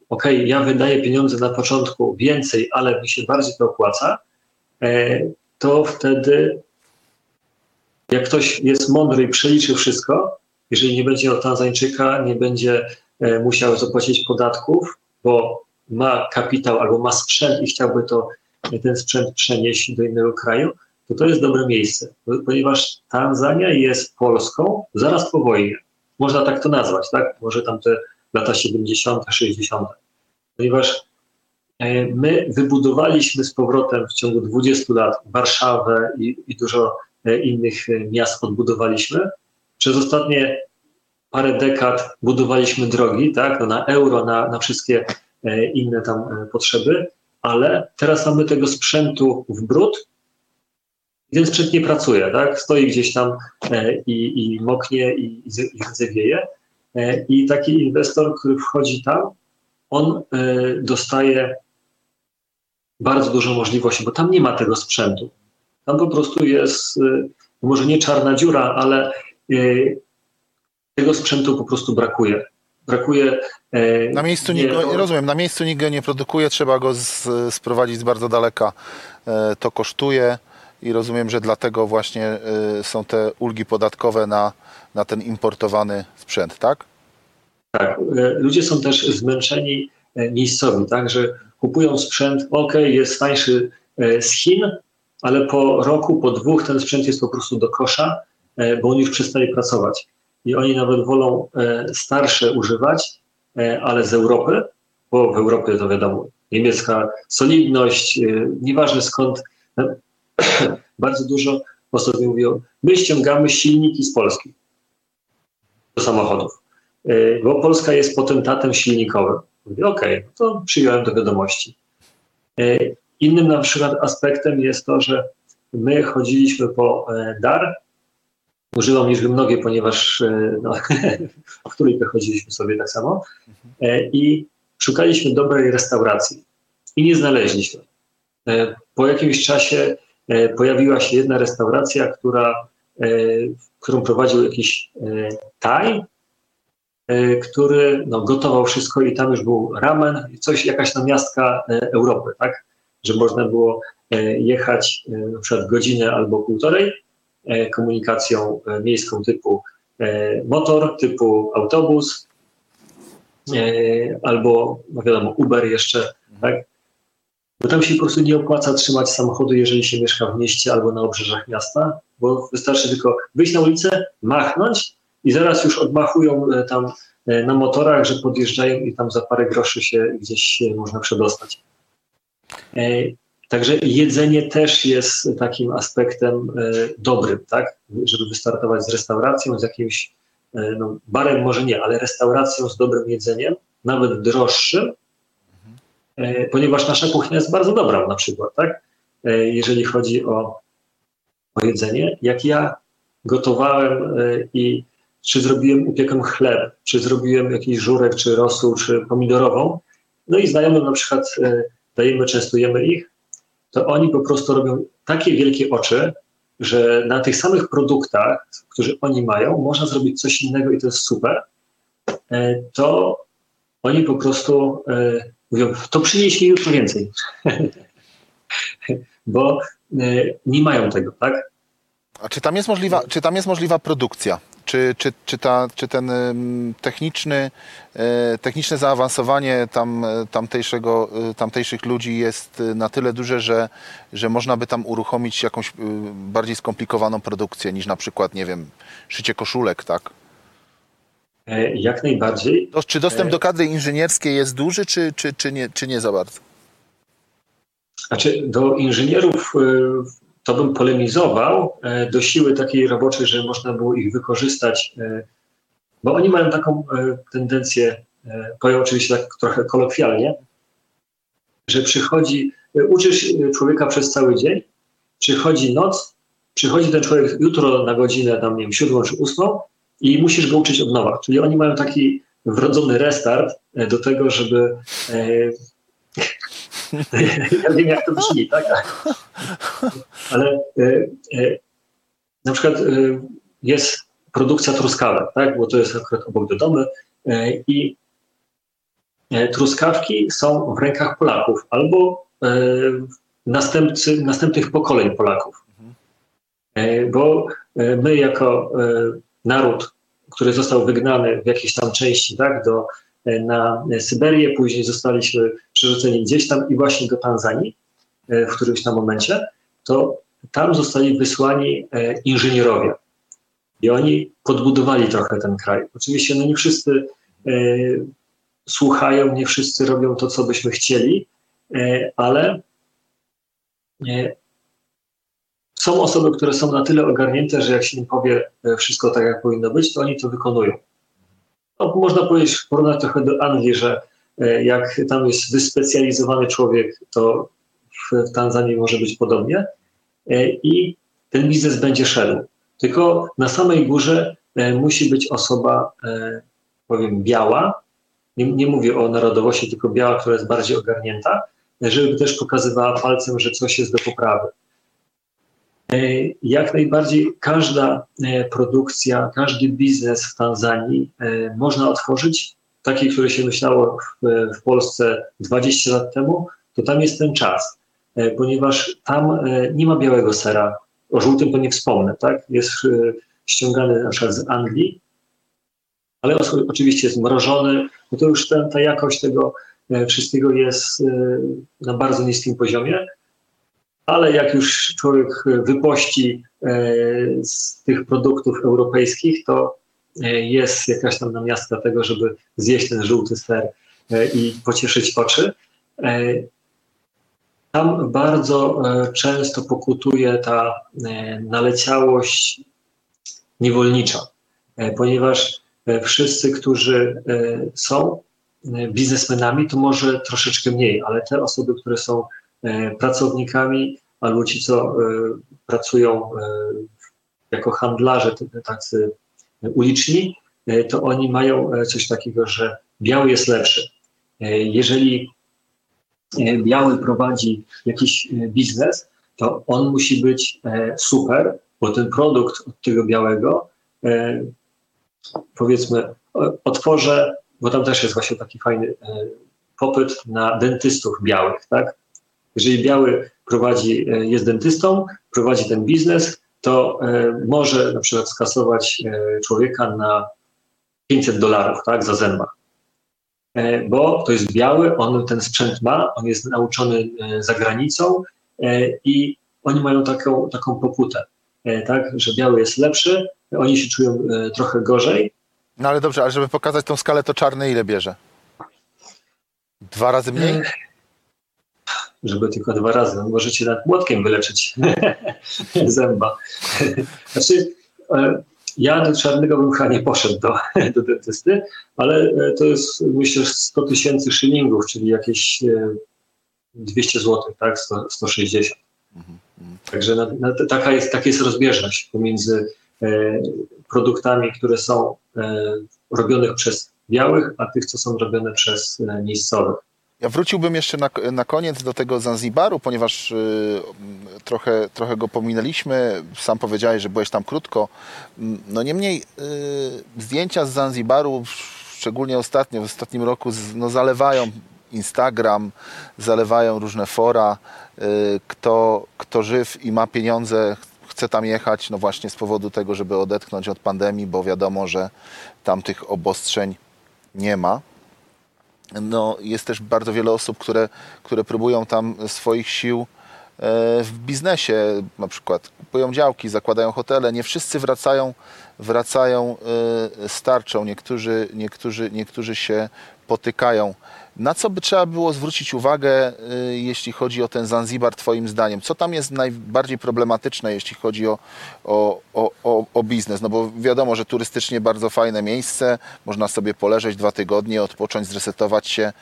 ok, ja wydaję pieniądze na początku więcej, ale mi się bardziej to opłaca, to wtedy, jak ktoś jest mądry i przeliczy wszystko, jeżeli nie będzie miał Tanzańczyka, nie będzie e, musiał zapłacić podatków, bo ma kapitał albo ma sprzęt i chciałby to, ten sprzęt przenieść do innego kraju, to to jest dobre miejsce, ponieważ Tanzania jest Polską zaraz po wojnie. Można tak to nazwać, tak? Może tam te lata 70., 60. Ponieważ E, my wybudowaliśmy z powrotem w ciągu 20 lat Warszawę i, i dużo e, innych e, miast odbudowaliśmy. Przez ostatnie parę dekad budowaliśmy drogi, tak, no na euro, na, na wszystkie inne tam potrzeby, ale teraz mamy tego sprzętu w brud i ten sprzęt nie pracuje, tak, stoi gdzieś tam i, i moknie i, i zawieje. I taki inwestor, który wchodzi tam, on dostaje bardzo dużo możliwości, bo tam nie ma tego sprzętu. Tam po prostu jest, może nie czarna dziura, ale tego sprzętu po prostu brakuje. Brakuje. E, na miejscu nikt go, nie rozumiem, na miejscu nikt go nie produkuje, trzeba go z, sprowadzić z bardzo daleka. E, to kosztuje i rozumiem, że dlatego właśnie e, są te ulgi podatkowe na, na ten importowany sprzęt, tak? Tak. Ludzie są też zmęczeni miejscowi, tak, że kupują sprzęt, ok, jest tańszy z Chin, ale po roku, po dwóch ten sprzęt jest po prostu do kosza, bo on już przestaje pracować. I oni nawet wolą e, starsze używać, ale z Europy, bo w Europie to wiadomo, niemiecka solidność, nieważne skąd, bardzo dużo osób mówią, my ściągamy silniki z Polski do samochodów, bo Polska jest potentatem silnikowym. Mówię, okej, okay, to przyjąłem do wiadomości. E, innym na przykład aspektem jest to, że my chodziliśmy po e, dar. Używam liczby mnogie, ponieważ e, no, w której chodziliśmy sobie tak samo. I szukaliśmy dobrej restauracji i nie znaleźliśmy. po jakimś czasie pojawiła się jedna restauracja, która, którą prowadził jakiś Taj, który no, gotował wszystko i tam już był ramen, coś, jakaś namiastka Europy, tak? Że można było jechać na przykład godzinę albo półtorej komunikacją miejską typu motor, typu autobus, E, albo, no wiadomo, Uber jeszcze, tak? Bo tam się po prostu nie opłaca trzymać samochodu, jeżeli się mieszka w mieście albo na obrzeżach miasta, bo wystarczy tylko wyjść na ulicę, machnąć i zaraz już odmachują e, tam e, na motorach, że podjeżdżają i tam za parę groszy się gdzieś można przedostać. Także jedzenie też jest takim aspektem dobrym, tak? Żeby wystartować z restauracją, z jakimś E, no, barem może nie, ale restauracją z dobrym jedzeniem, nawet droższym, e, ponieważ nasza kuchnia jest bardzo dobra na przykład, tak? E, jeżeli chodzi o, o jedzenie. Jak ja gotowałem i czy zrobiłem, upiekłem chleb, czy zrobiłem jakiś żurek, czy rosół, czy pomidorową, no i znajomym na przykład dajemy, częstujemy ich, to oni po prostu robią takie wielkie oczy, że na tych samych produktach, które oni mają, można zrobić coś innego i to jest super, e, to oni po prostu e, mówią, to przynieś mi jutro więcej. Bo e, nie mają tego, tak? A czy tam jest możliwa, czy tam jest możliwa produkcja? Czy, czy, czy, ta, czy ten techniczny, e, techniczne zaawansowanie tam, e, tamtejszego, e, tamtejszych ludzi jest na tyle duże, że, że można by tam uruchomić jakąś bardziej skomplikowaną produkcję niż na przykład, nie wiem, szycie koszulek, tak? Jak najbardziej. Czy dostęp do kadry inżynierskiej jest duży, czy, czy, czy, nie, czy nie za bardzo? Znaczy, do inżynierów to bym polemizował e, do siły takiej roboczej, że można było ich wykorzystać, e, bo oni mają taką e, tendencję, powiem oczywiście tak trochę kolokwialnie, że przychodzi, uczysz człowieka przez cały dzień, przychodzi noc, przychodzi ten człowiek jutro na godzinę tam, nie wiem, siódmą czy ósmą i musisz go uczyć od nowa. Czyli oni mają taki wrodzony restart do tego, żeby ja wiem, jak to brzmi, tak? Ale e, e, na przykład e, jest produkcja truskawek, tak? Bo to jest akurat obok do domu i truskawki są w rękach Polaków albo następcy, następnych pokoleń Polaków. Bo my jako naród, który został wygnany w jakiejś tam części tak, do na Syberię, później zostaliśmy przerzuceni gdzieś tam i właśnie do Tanzanii e, w którymś tam momencie, to tam zostali wysłani e, inżynierowie. I oni podbudowali trochę ten kraj. Oczywiście no nie wszyscy e, słuchają, nie wszyscy robią to, co byśmy chcieli, ale są osoby, które są na tyle ogarnięte, że jak się im powie wszystko tak, jak powinno być, to oni to wykonują no, można powiedzieć, porównać trochę do Anglii, że e, jak tam jest wyspecjalizowany człowiek, to w Tanzanii może być podobnie e, i ten biznes będzie szedł. Tylko na samej górze e, musi być osoba, powiem, biała. Nie, nie mówię o narodowości, tylko biała, która jest bardziej ogarnięta, żeby też pokazywała palcem, że coś jest do poprawy. E, jak najbardziej każda e, produkcja, każdy biznes w Tanzanii e, można otworzyć, taki, który się myślało w, w Polsce 20 lat temu, to tam jest ten czas, ponieważ tam nie ma białego sera, o żółtym to nie wspomnę, tak? Jest ściągany na przykład z Anglii, ale oczywiście jest mrożony, no to już ten, ta jakość tego wszystkiego jest na bardzo niskim poziomie ale jak już człowiek wypości e, z tych produktów europejskich, to e, jest jakaś tam namiastka tego, żeby zjeść ten żółty ser e, i pocieszyć oczy. Tam bardzo często pokutuje ta naleciałość niewolnicza, ponieważ wszyscy, którzy są biznesmenami, to może troszeczkę mniej, ale te osoby, które są E, pracownikami, albo ci, co e, pracują e, jako handlarze, tacy uliczni, to oni mają coś takiego, że biały jest lepszy. Jeżeli biały prowadzi jakiś biznes, to on musi być super, bo ten produkt od tego białego, powiedzmy, otworzę, bo tam też jest właśnie taki fajny popyt na dentystów białych, tak? Jeżeli biały prowadzi, jest dentystą, prowadzi ten biznes, to może na przykład skasować człowieka na 500 dolarów, tak, za zęba. E, bo to jest biały, on ten sprzęt ma, on jest nauczony e, za granicą e, i oni mają taką, taką poputę, tak, że biały jest lepszy, oni się czują trochę gorzej. No ale dobrze, ale żeby pokazać tą skalę, to czarny ile bierze? Dwa razy mniej? Żeby tylko dwa razy. No, możecie nad młotkiem wyleczyć zęba. Znaczy, ja do czarnego bym chyba nie poszedł do, do dentysty, ale e, to jest myślę 100 tysięcy szylingów, czyli jakieś 200 zł, tak, 100, 160. Mhm, mhm. Także na, na, taka, jest, taka jest rozbieżność pomiędzy e, produktami, które są e, robionych przez białych, a tych, co są robione przez e, miejscowych. Ja wróciłbym jeszcze na, na koniec do tego Zanzibaru, ponieważ y, trochę, trochę go pominęliśmy. Sam powiedziałeś, że byłeś tam krótko. No niemniej y, zdjęcia z Zanzibaru, szczególnie ostatnio, w ostatnim roku, no, zalewają Instagram, zalewają różne fora. Y, kto, kto żyw i ma pieniądze, chce tam jechać, no właśnie z powodu tego, żeby odetchnąć od pandemii, bo wiadomo, że tam tych obostrzeń nie ma no, jest też bardzo wiele osób, które, które próbują tam swoich sił e, w biznesie, na przykład kupują działki, zakładają hotele. Nie wszyscy wracają, wracają e, starczą. Niektórzy, niektórzy, niektórzy się potykają. Na co by trzeba było zwrócić uwagę, y, jeśli chodzi o ten Zanzibar, Twoim zdaniem? Co tam jest najbardziej problematyczne, jeśli chodzi o, o, o, o, biznes? No bo wiadomo, że turystycznie bardzo fajne miejsce, można sobie poleżeć dwa tygodnie, odpocząć, zresetować się.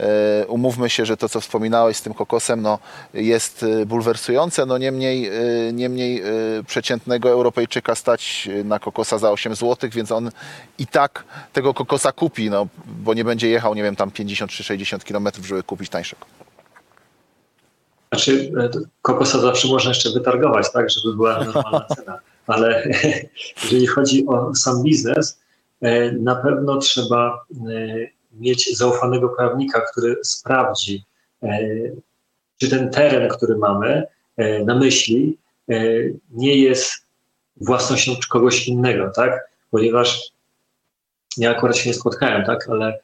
E, umówmy się, że to, co wspominałeś z tym kokosem, no, jest e, bulwersujące, no niemniej, e, niemniej przeciętnego Europejczyka stać na kokosa za 8 zł, więc on i tak tego kokosa kupi, no, bo nie będzie jechał, nie wiem, tam 50 czy 60 km, żeby kupić tańszego. Znaczy, kokosa zawsze można jeszcze wytargować, tak, żeby była normalna cena, ale jeżeli chodzi o sam biznes, na pewno trzeba mieć zaufanego prawnika, który sprawdzi, e, czy ten teren, który mamy e, na myśli, e, nie jest własnością kogoś innego, tak? Ponieważ ja akurat się nie spotkałem, tak, ale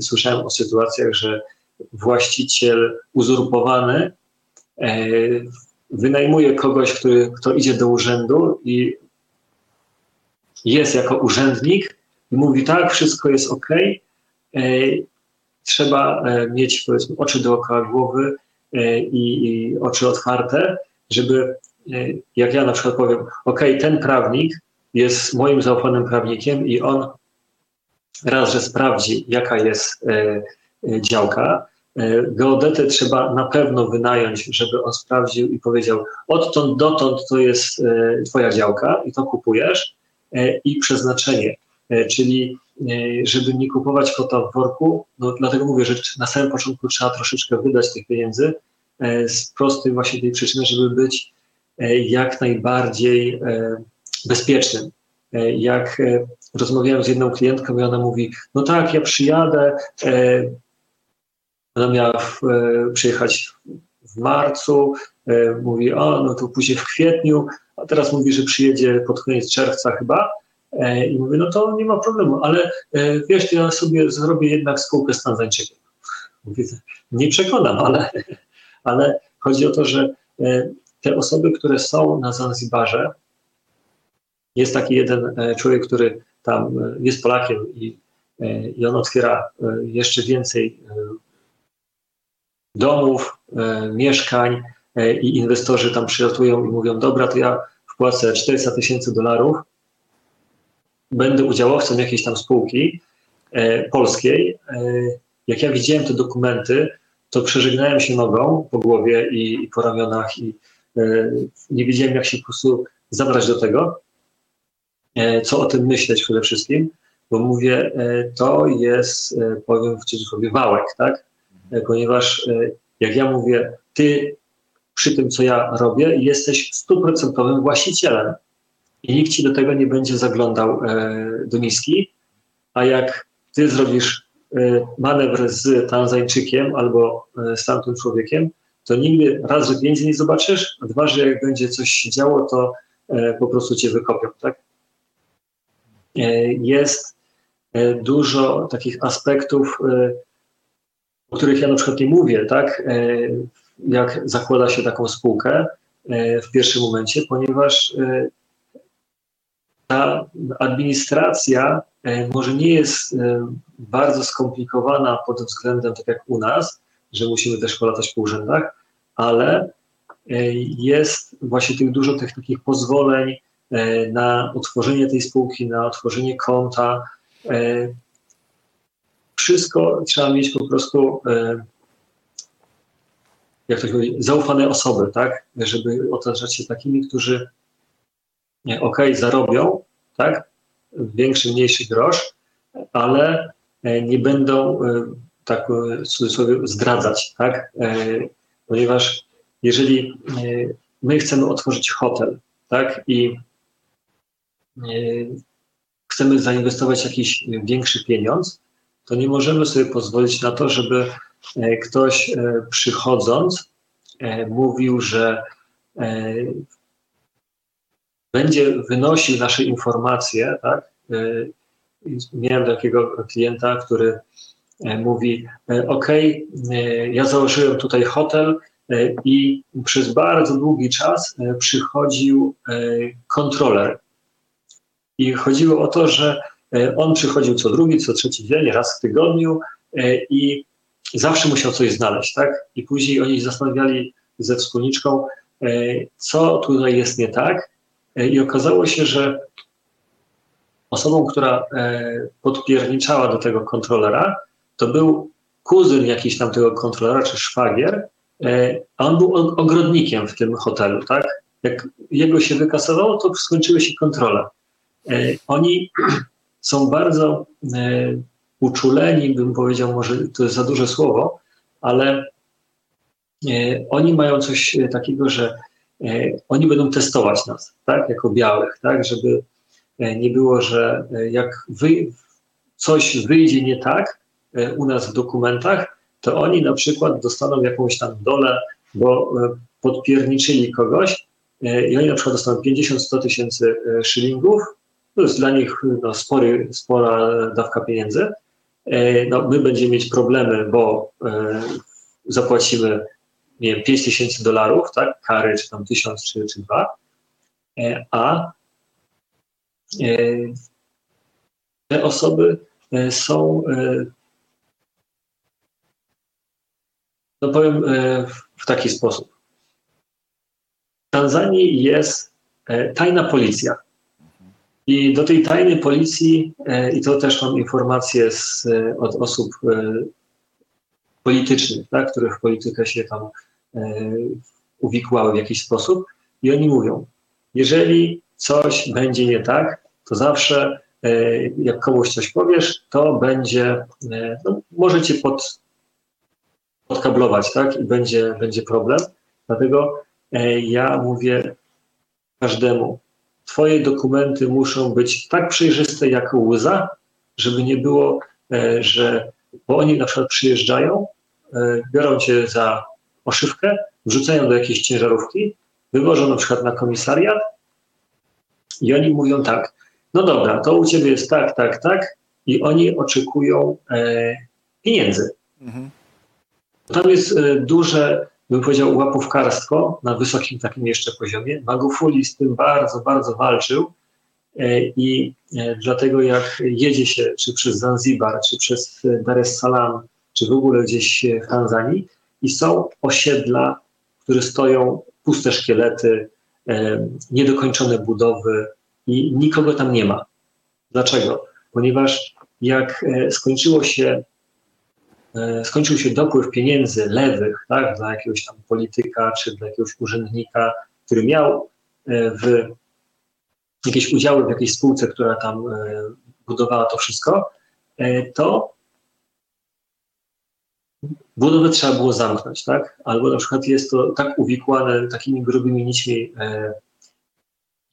słyszałem o sytuacjach, że właściciel uzurpowany wynajmuje kogoś, który, kto idzie do urzędu i jest jako urzędnik i mówi tak, wszystko jest ok, trzeba e, mieć powiedzmy oczy dookoła głowy e, i, i oczy otwarte, żeby jak ja na przykład powiem, ok, ten prawnik jest moim zaufanym prawnikiem i on raz, że sprawdzi, jaka jest działka. Geodetę trzeba na pewno wynająć, żeby on sprawdził i powiedział, odtąd dotąd to jest twoja działka i to kupujesz i przeznaczenie, czyli E, żeby nie kupować kota w worku. No, dlatego mówię, że na samym początku trzeba troszeczkę wydać tych pieniędzy e, z prostej właśnie tej przyczyny, żeby być e, jak najbardziej bezpiecznym. Jak rozmawiałem z jedną klientką i ona mówi, no tak, ja przyjadę, ona miała przyjechać w marcu, mówi, o, no to później w kwietniu, a teraz mówi, że przyjedzie pod koniec czerwca chyba, E, I mówię, no to nie ma problemu, ale e, wiesz, ja sobie zrobię jednak spółkę z Tanzańczykiem. Mówię, nie przekonam, ale, ale chodzi o to, że e, te osoby, które są na Zanzibarze, jest taki jeden człowiek, który tam jest Polakiem i, i on otwiera jeszcze więcej domów, mieszkań i inwestorzy tam przylatują i mówią, dobra, to ja wpłacę 400 tysięcy dolarów, będę udziałowcem jakiejś tam spółki e, polskiej, e, jak ja widziałem te dokumenty, to przeżegnałem się nogą po głowie i, i po ramionach i e, nie wiedziałem, jak się po prostu zabrać do tego, e, co o tym myśleć przede wszystkim, bo mówię, e, to jest, e, powiem w cudzysłowie, wałek, tak? ponieważ jak ja mówię, ty przy tym, co ja robię, jesteś stuprocentowym właścicielem i nikt ci do tego nie będzie zaglądał do miski, a jak ty zrobisz manewr z Tanzańczykiem albo z tamtym człowiekiem, to nigdy raz, że nie zobaczysz, a dwa, że jak będzie coś się działo, to po prostu cię wykopią, tak? Jest dużo takich aspektów, o których ja na przykład nie mówię, tak? Jak zakłada się taką spółkę w pierwszym momencie, ponieważ ta administracja może nie jest bardzo skomplikowana pod względem, tak jak u nas, że musimy też polatać po urzędach, ale jest właśnie tych dużo tych takich pozwoleń na otworzenie tej spółki, na otworzenie konta. Wszystko trzeba mieć po prostu, jak to się mówi, zaufane osoby, tak? Żeby otaczać się takimi, którzy ok, zarobią, tak? Większy, mniejszy grosz, ale nie będą tak w cudzysłowie zdradzać, tak? Ponieważ jeżeli my chcemy otworzyć hotel, tak? I chcemy zainwestować jakiś większy pieniądz, to nie możemy sobie pozwolić na to, żeby ktoś przychodząc mówił, że będzie wynosił nasze informacje, tak? Miałem takiego klienta, który mówi: OK, ja założyłem tutaj hotel i przez bardzo długi czas przychodził kontroler. I chodziło o to, że on przychodził co drugi, co trzeci dzień, raz w tygodniu i zawsze musiał coś znaleźć, tak? I później oni zastanawiali ze wspólniczką, co tutaj jest nie tak. I okazało się, że osobą, która podpierniczała do tego kontrolera, to był kuzyn jakiś tam tego kontrolera, czy szwagier, a on był ogrodnikiem w tym hotelu, tak? Jak jego się wykasowało, to skończyły się kontrole. Oni są bardzo uczuleni, bym powiedział, może to jest za duże słowo, ale oni mają coś takiego, że oni będą testować nas, tak, jako białych, tak, żeby nie było, że jak wy, coś wyjdzie nie tak u nas w dokumentach, to oni na przykład dostaną jakąś tam dolę, bo podpierniczyli kogoś i oni na przykład dostaną 50-100 tysięcy szylingów, to jest dla nich no, spory, spora dawka pieniędzy. No, my będziemy mieć problemy, bo zapłacimy nie wiem, 5 tysięcy dolarów, tak, kary, czy tam tysiąc, czy, czy dwa, a te osoby są, no powiem w taki sposób. W Tanzanii jest tajna policja. I do tej tajnej policji, i to też mam informacje z, od osób politycznych, tak, które w politykę się tam uwikłały w jakiś sposób, i oni mówią, jeżeli coś będzie nie tak, to zawsze jak komuś coś powiesz, to będzie, no, możecie pod, podkablować, tak, i będzie, będzie problem. Dlatego ja mówię każdemu, Twoje dokumenty muszą być tak przejrzyste jak łza, żeby nie było, że, bo oni na przykład przyjeżdżają, biorą cię za oszywkę, wrzucają do jakiejś ciężarówki, wywożą na przykład na komisariat i oni mówią tak, no dobra, to u ciebie jest tak, tak, tak i oni oczekują e, pieniędzy. Mhm. Tam jest e, duże, bym powiedział, łapówkarstwo na wysokim takim jeszcze poziomie. Magufuli z tym bardzo, bardzo walczył e, i e, dlatego jak jedzie się czy przez Zanzibar, czy przez Dar es Salaam, czy w ogóle gdzieś w Tanzanii i są osiedla, które stoją puste szkielety, niedokończone budowy i nikogo tam nie ma. Dlaczego? Ponieważ jak skończyło się skończył się dopływ pieniędzy lewych tak, dla jakiegoś tam polityka czy dla jakiegoś urzędnika, który miał w jakieś udziały w jakiejś spółce, która tam budowała to wszystko, to budowę trzeba było zamknąć, tak? Albo na przykład jest to tak uwikłane takimi grubymi nićmi,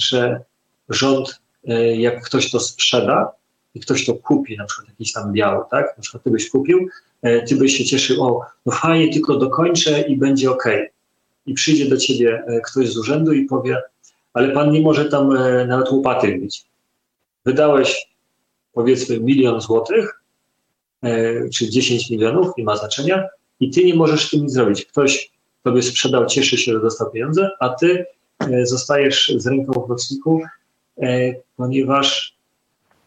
że rząd, jak ktoś to sprzeda i ktoś to kupi, na przykład jakiś tam biały, tak? Na przykład ty byś kupił, ty byś się cieszył, o, no fajnie, tylko dokończę i będzie ok. I przyjdzie do ciebie ktoś z urzędu i powie, ale pan nie może tam nawet łopaty wbić. Wydałeś powiedzmy milion złotych, e, czy 10 milionów, nie ma znaczenia, i ty nie możesz tym nic zrobić. Ktoś tobie sprzedał, cieszy się, że dostał pieniądze, a ty e, zostajesz z ręką w nocniku, e, ponieważ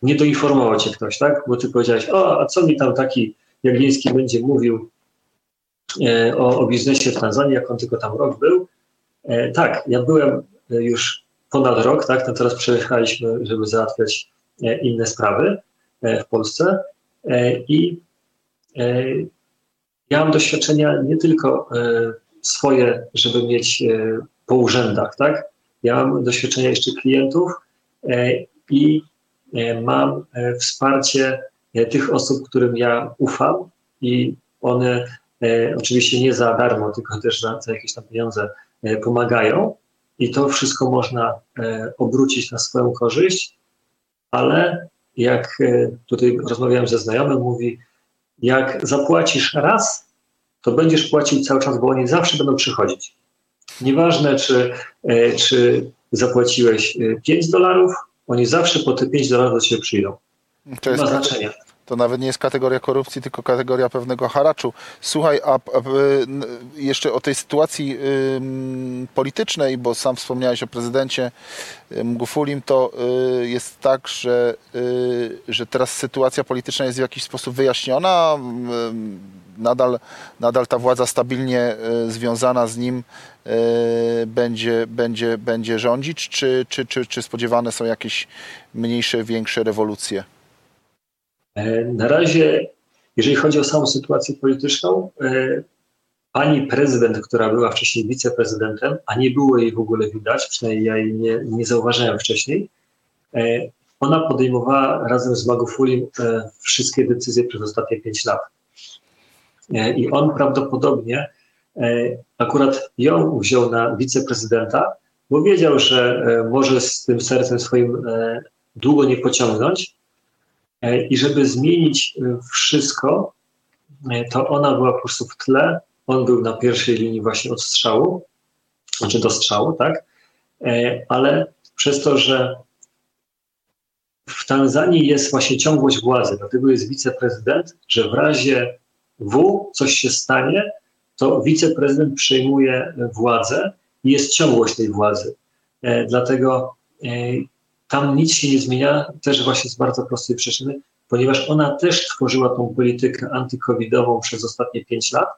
nie doinformował cię ktoś, tak? Bo ty powiedziałeś, o, a co mi tam taki Jagliński będzie mówił o, o biznesie w Tanzanii, jak on tylko tam rok był. Tak, ja byłem już ponad rok, tak? No teraz przejechaliśmy, żeby załatwiać E, inne sprawy e, w Polsce. E, I ja mam doświadczenia nie tylko swoje, żeby mieć po urzędach, tak? Ja mam doświadczenia jeszcze klientów i mam wsparcie tych osób, którym ja ufam i one oczywiście nie za darmo, tylko też za, za jakieś tam pieniądze pomagają i to wszystko można obrócić na swoją korzyść ale jak e, tutaj rozmawiałem ze znajomym, mówi, jak zapłacisz raz, to będziesz płacił cały czas, bo oni zawsze będą przychodzić. Nieważne, czy, e, czy zapłaciłeś 5 e, dolarów, oni zawsze po te 5 dolarów do ciebie przyjdą. To jest ma znaczenia. To nawet nie jest kategoria korupcji, tylko kategoria pewnego haraczu. Słuchaj, a, a jeszcze o tej sytuacji y, politycznej, bo sam wspomniałeś o prezydencie Mgufulim, to y, jest tak, że, y, że teraz sytuacja polityczna jest w jakiś sposób wyjaśniona. Nadal, nadal ta władza stabilnie związana z nim będzie, będzie, będzie rządzić, czy, czy, czy, czy spodziewane są jakieś mniejsze, większe rewolucje? E, na razie, jeżeli chodzi o samą sytuację polityczną, e, pani prezydent, która była wcześniej wiceprezydentem, a nie było jej w ogóle widać, przynajmniej ja jej nie, nie zauważyłem wcześniej, e, ona podejmowała razem z Magufulim wszystkie decyzje przez ostatnie pięć lat. I on prawdopodobnie akurat ją wziął na wiceprezydenta, bo wiedział, że może z tym sercem swoim długo nie pociągnąć, I żeby zmienić e, wszystko, e, to ona była po prostu w tle, on był na pierwszej linii właśnie od strzału, znaczy do strzału, tak? Ale przez to, że w Tanzanii jest właśnie ciągłość władzy, dlatego jest wiceprezydent, że w razie W coś się stanie, to wiceprezydent przejmuje władzę i jest ciągłość tej władzy. Dlatego tam nic się nie zmienia, też właśnie z bardzo prostej przyczyny, ponieważ ona też tworzyła tą politykę antykowidową przez ostatnie pięć lat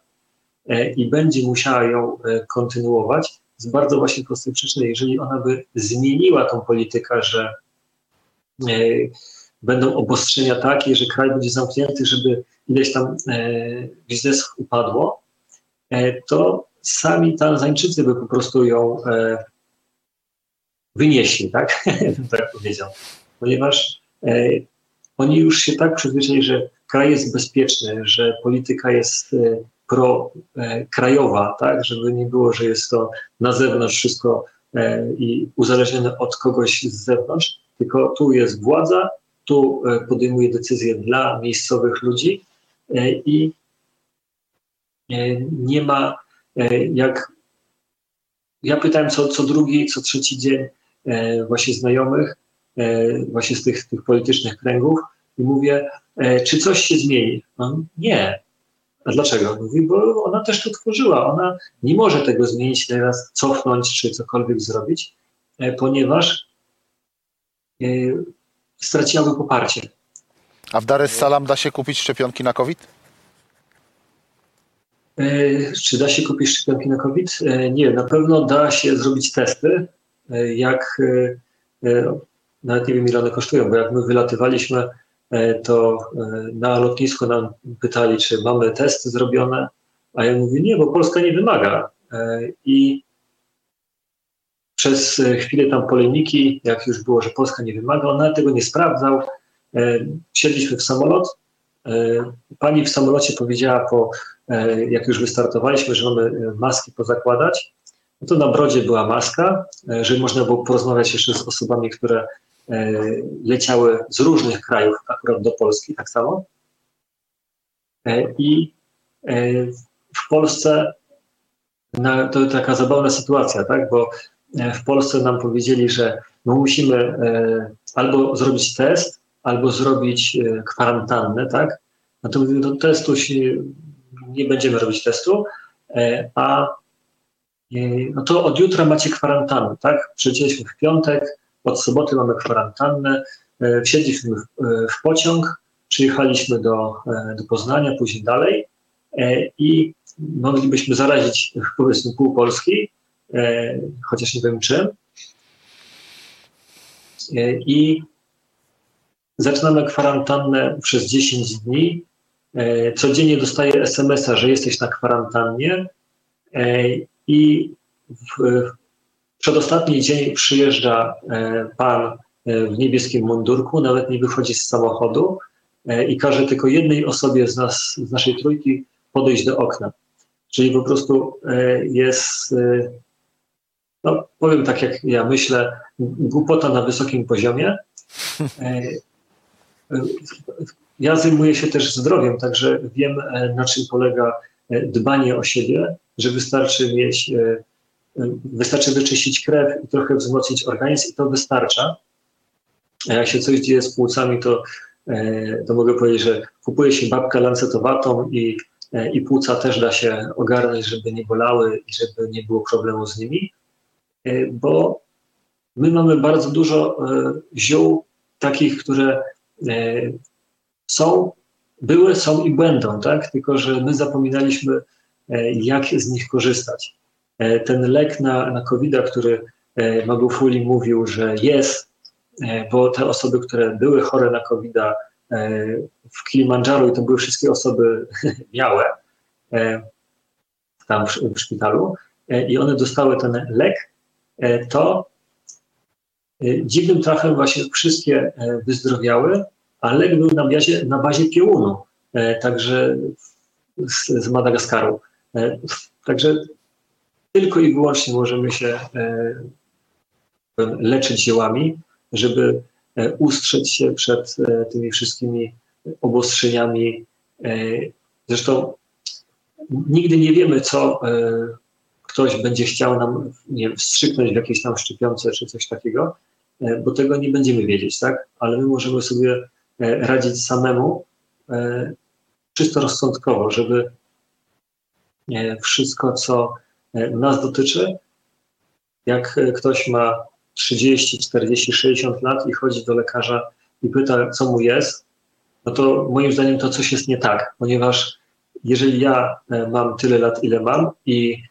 e, i będzie musiała ją e, kontynuować z bardzo właśnie prostej przyczyny. Jeżeli ona by zmieniła tą politykę, że e, będą obostrzenia takie, że kraj będzie zamknięty, żeby ileś tam biznesów upadło, to sami Tanzańczycy by po prostu ją wynieśli, tak? tak powiedział. Ponieważ e, oni już się tak przyzwyczaili, że kraj jest bezpieczny, że polityka jest e, prokrajowa, tak? Żeby nie było, że jest to na zewnątrz wszystko e, i uzależnione od kogoś z zewnątrz, tylko tu jest władza, tu e, podejmuje decyzje dla miejscowych ludzi e, i e, nie ma jak ja pytałem co, co drugi, co trzeci dzień, E, właśnie znajomych, e, właśnie z tych, tych politycznych kręgów i mówię, e, czy coś się zmieni? On, nie. A dlaczego? Mówi, bo ona też to tworzyła. Ona nie może tego zmienić, teraz cofnąć czy cokolwiek zrobić, ponieważ straciłaby poparcie. A w Dar es Salaam da się kupić szczepionki na COVID? Czy da się kupić szczepionki na COVID? Nie, na pewno da się zrobić testy, jak e, e, nawet nie wiem ile one kosztują, bo jak my wylatywaliśmy, e, to na lotnisku nam pytali, czy mamy testy zrobione, a ja mówię, nie, bo Polska nie wymaga. I przez chwilę tam polemiki, jak już było, że Polska nie wymaga, on tego nie sprawdzał. Siedliśmy w samolot. Pani w samolocie powiedziała po jak już wystartowaliśmy, że mamy maski pozakładać, no to na brodzie była maska, że można było porozmawiać jeszcze z osobami, które leciały z różnych krajów, akurat do Polski tak samo. I w Polsce to taka zabawna sytuacja, tak? bo w Polsce nam powiedzieli, że my musimy albo zrobić test, albo zrobić kwarantannę, tak? No to do testu się, nie będziemy robić testu, e, a e, no to od jutra macie kwarantannę, tak? Przylecieliśmy w piątek, od soboty mamy kwarantannę, e, wsiedliśmy w, w pociąg, przyjechaliśmy do, do Poznania, później dalej i moglibyśmy zarazić powiedzmy pół Polski, chociaż nie wiem czym. I zaczynamy kwarantannę przez 10 dni E, codziennie dostaję SMS-a, że jesteś na kwarantannie e, i w, przedostatni dzień przyjeżdża e, pan w niebieskim mundurku, nawet nie wychodzi z samochodu i każe tylko jednej osobie z nas, z naszej trójki podejść do okna. Czyli po prostu jest, no powiem tak jak ja myślę, głupota na wysokim poziomie ja zajmuję się też zdrowiem, także wiem, e, na czym polega e, dbanie o siebie, że wystarczy mieć, e, wystarczy wyczyścić krew i trochę wzmocnić organizm i to wystarcza. A jak się coś dzieje z płucami, to, to mogę powiedzieć, że kupuje się babkę lancetowatą i, i płuca też da się ogarnąć, żeby nie bolały i żeby nie było problemu z nimi, bo my mamy bardzo dużo ziół takich, które są, były, są i będą, tak? Tylko, że my zapominaliśmy, e, jak z nich korzystać. E, ten lek na, na covid który e, Magufuli mówił, że jest, bo te osoby, które były chore na covid w Kilimandżaru i to były wszystkie osoby białe tam w, w szpitalu i one dostały ten lek, to dziwnym trafem właśnie wszystkie wyzdrowiały, a lek był na bazie, na bazie piorunu, e, także z, z Madagaskaru. E, także tylko i wyłącznie możemy się e, leczyć ziołami, żeby ustrzec się przed tymi wszystkimi obostrzeniami. Zresztą nigdy nie wiemy, co ktoś będzie chciał nam nie wiem, wstrzyknąć w jakieś tam szczepionce czy coś takiego, bo tego nie będziemy wiedzieć, tak? Ale my możemy sobie E, radzić samemu, e, czysto rozsądkowo, żeby e, wszystko, co nas dotyczy, jak ktoś ma 30, 40, 60 lat i chodzi do lekarza i pyta, co mu jest, no to moim zdaniem to coś jest nie tak, ponieważ jeżeli ja mam tyle lat, ile mam i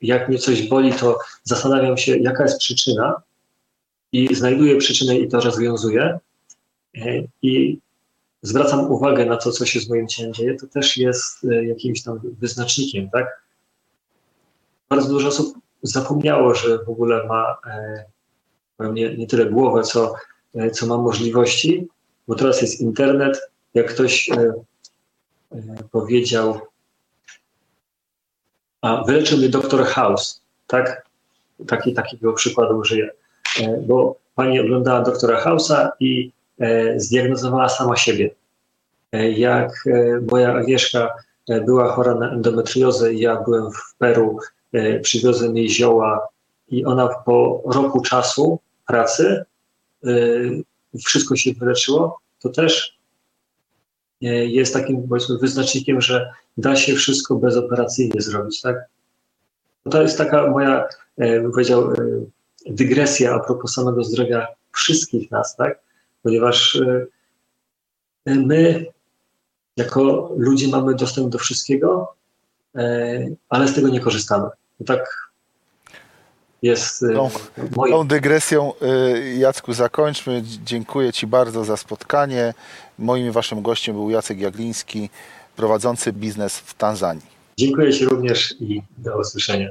jak mnie coś boli, to zastanawiam się, jaka jest przyczyna i znajduję przyczynę i to rozwiązuję, i zwracam uwagę na to, co się z moim ciałem dzieje, to też jest e, jakimś tam wyznacznikiem, tak? Bardzo dużo osób zapomniało, że w ogóle ma e, nie, nie tyle głowę, co, e, co ma możliwości, bo teraz jest internet. Jak ktoś powiedział, a wyleczył mnie doktor House, tak? Taki, takiego przykładu użyję. Bo pani oglądała doktora House'a i E, zdiagnozowała sama siebie. E, jak e, moja Agnieszka była chora na endometriozę ja byłem w Peru, przywiozłem jej zioła i ona po roku czasu pracy wszystko się wyleczyło, to też jest takim powiedzmy wyznacznikiem, że da się wszystko bezoperacyjnie zrobić, tak? To jest taka moja, bym powiedział, dygresja a propos samego zdrowia wszystkich nas, tak? Ponieważ e, my jako ludzie mamy dostęp do wszystkiego, e, ale z tego nie korzystamy. To tak jest e, tą, moje... tą dygresją Jacku zakończmy. Dziękuję Ci bardzo za spotkanie. Moim waszym gościem był Jacek Jagliński, prowadzący biznes w Tanzanii. Dziękuję Ci również i do usłyszenia.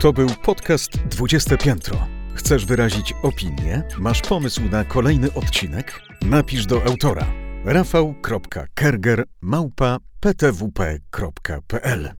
To był podcast 20 Piętro. Chcesz wyrazić opinię? Masz pomysł na kolejny odcinek? Napisz do autora rafał.kerger małpa ptwp.pl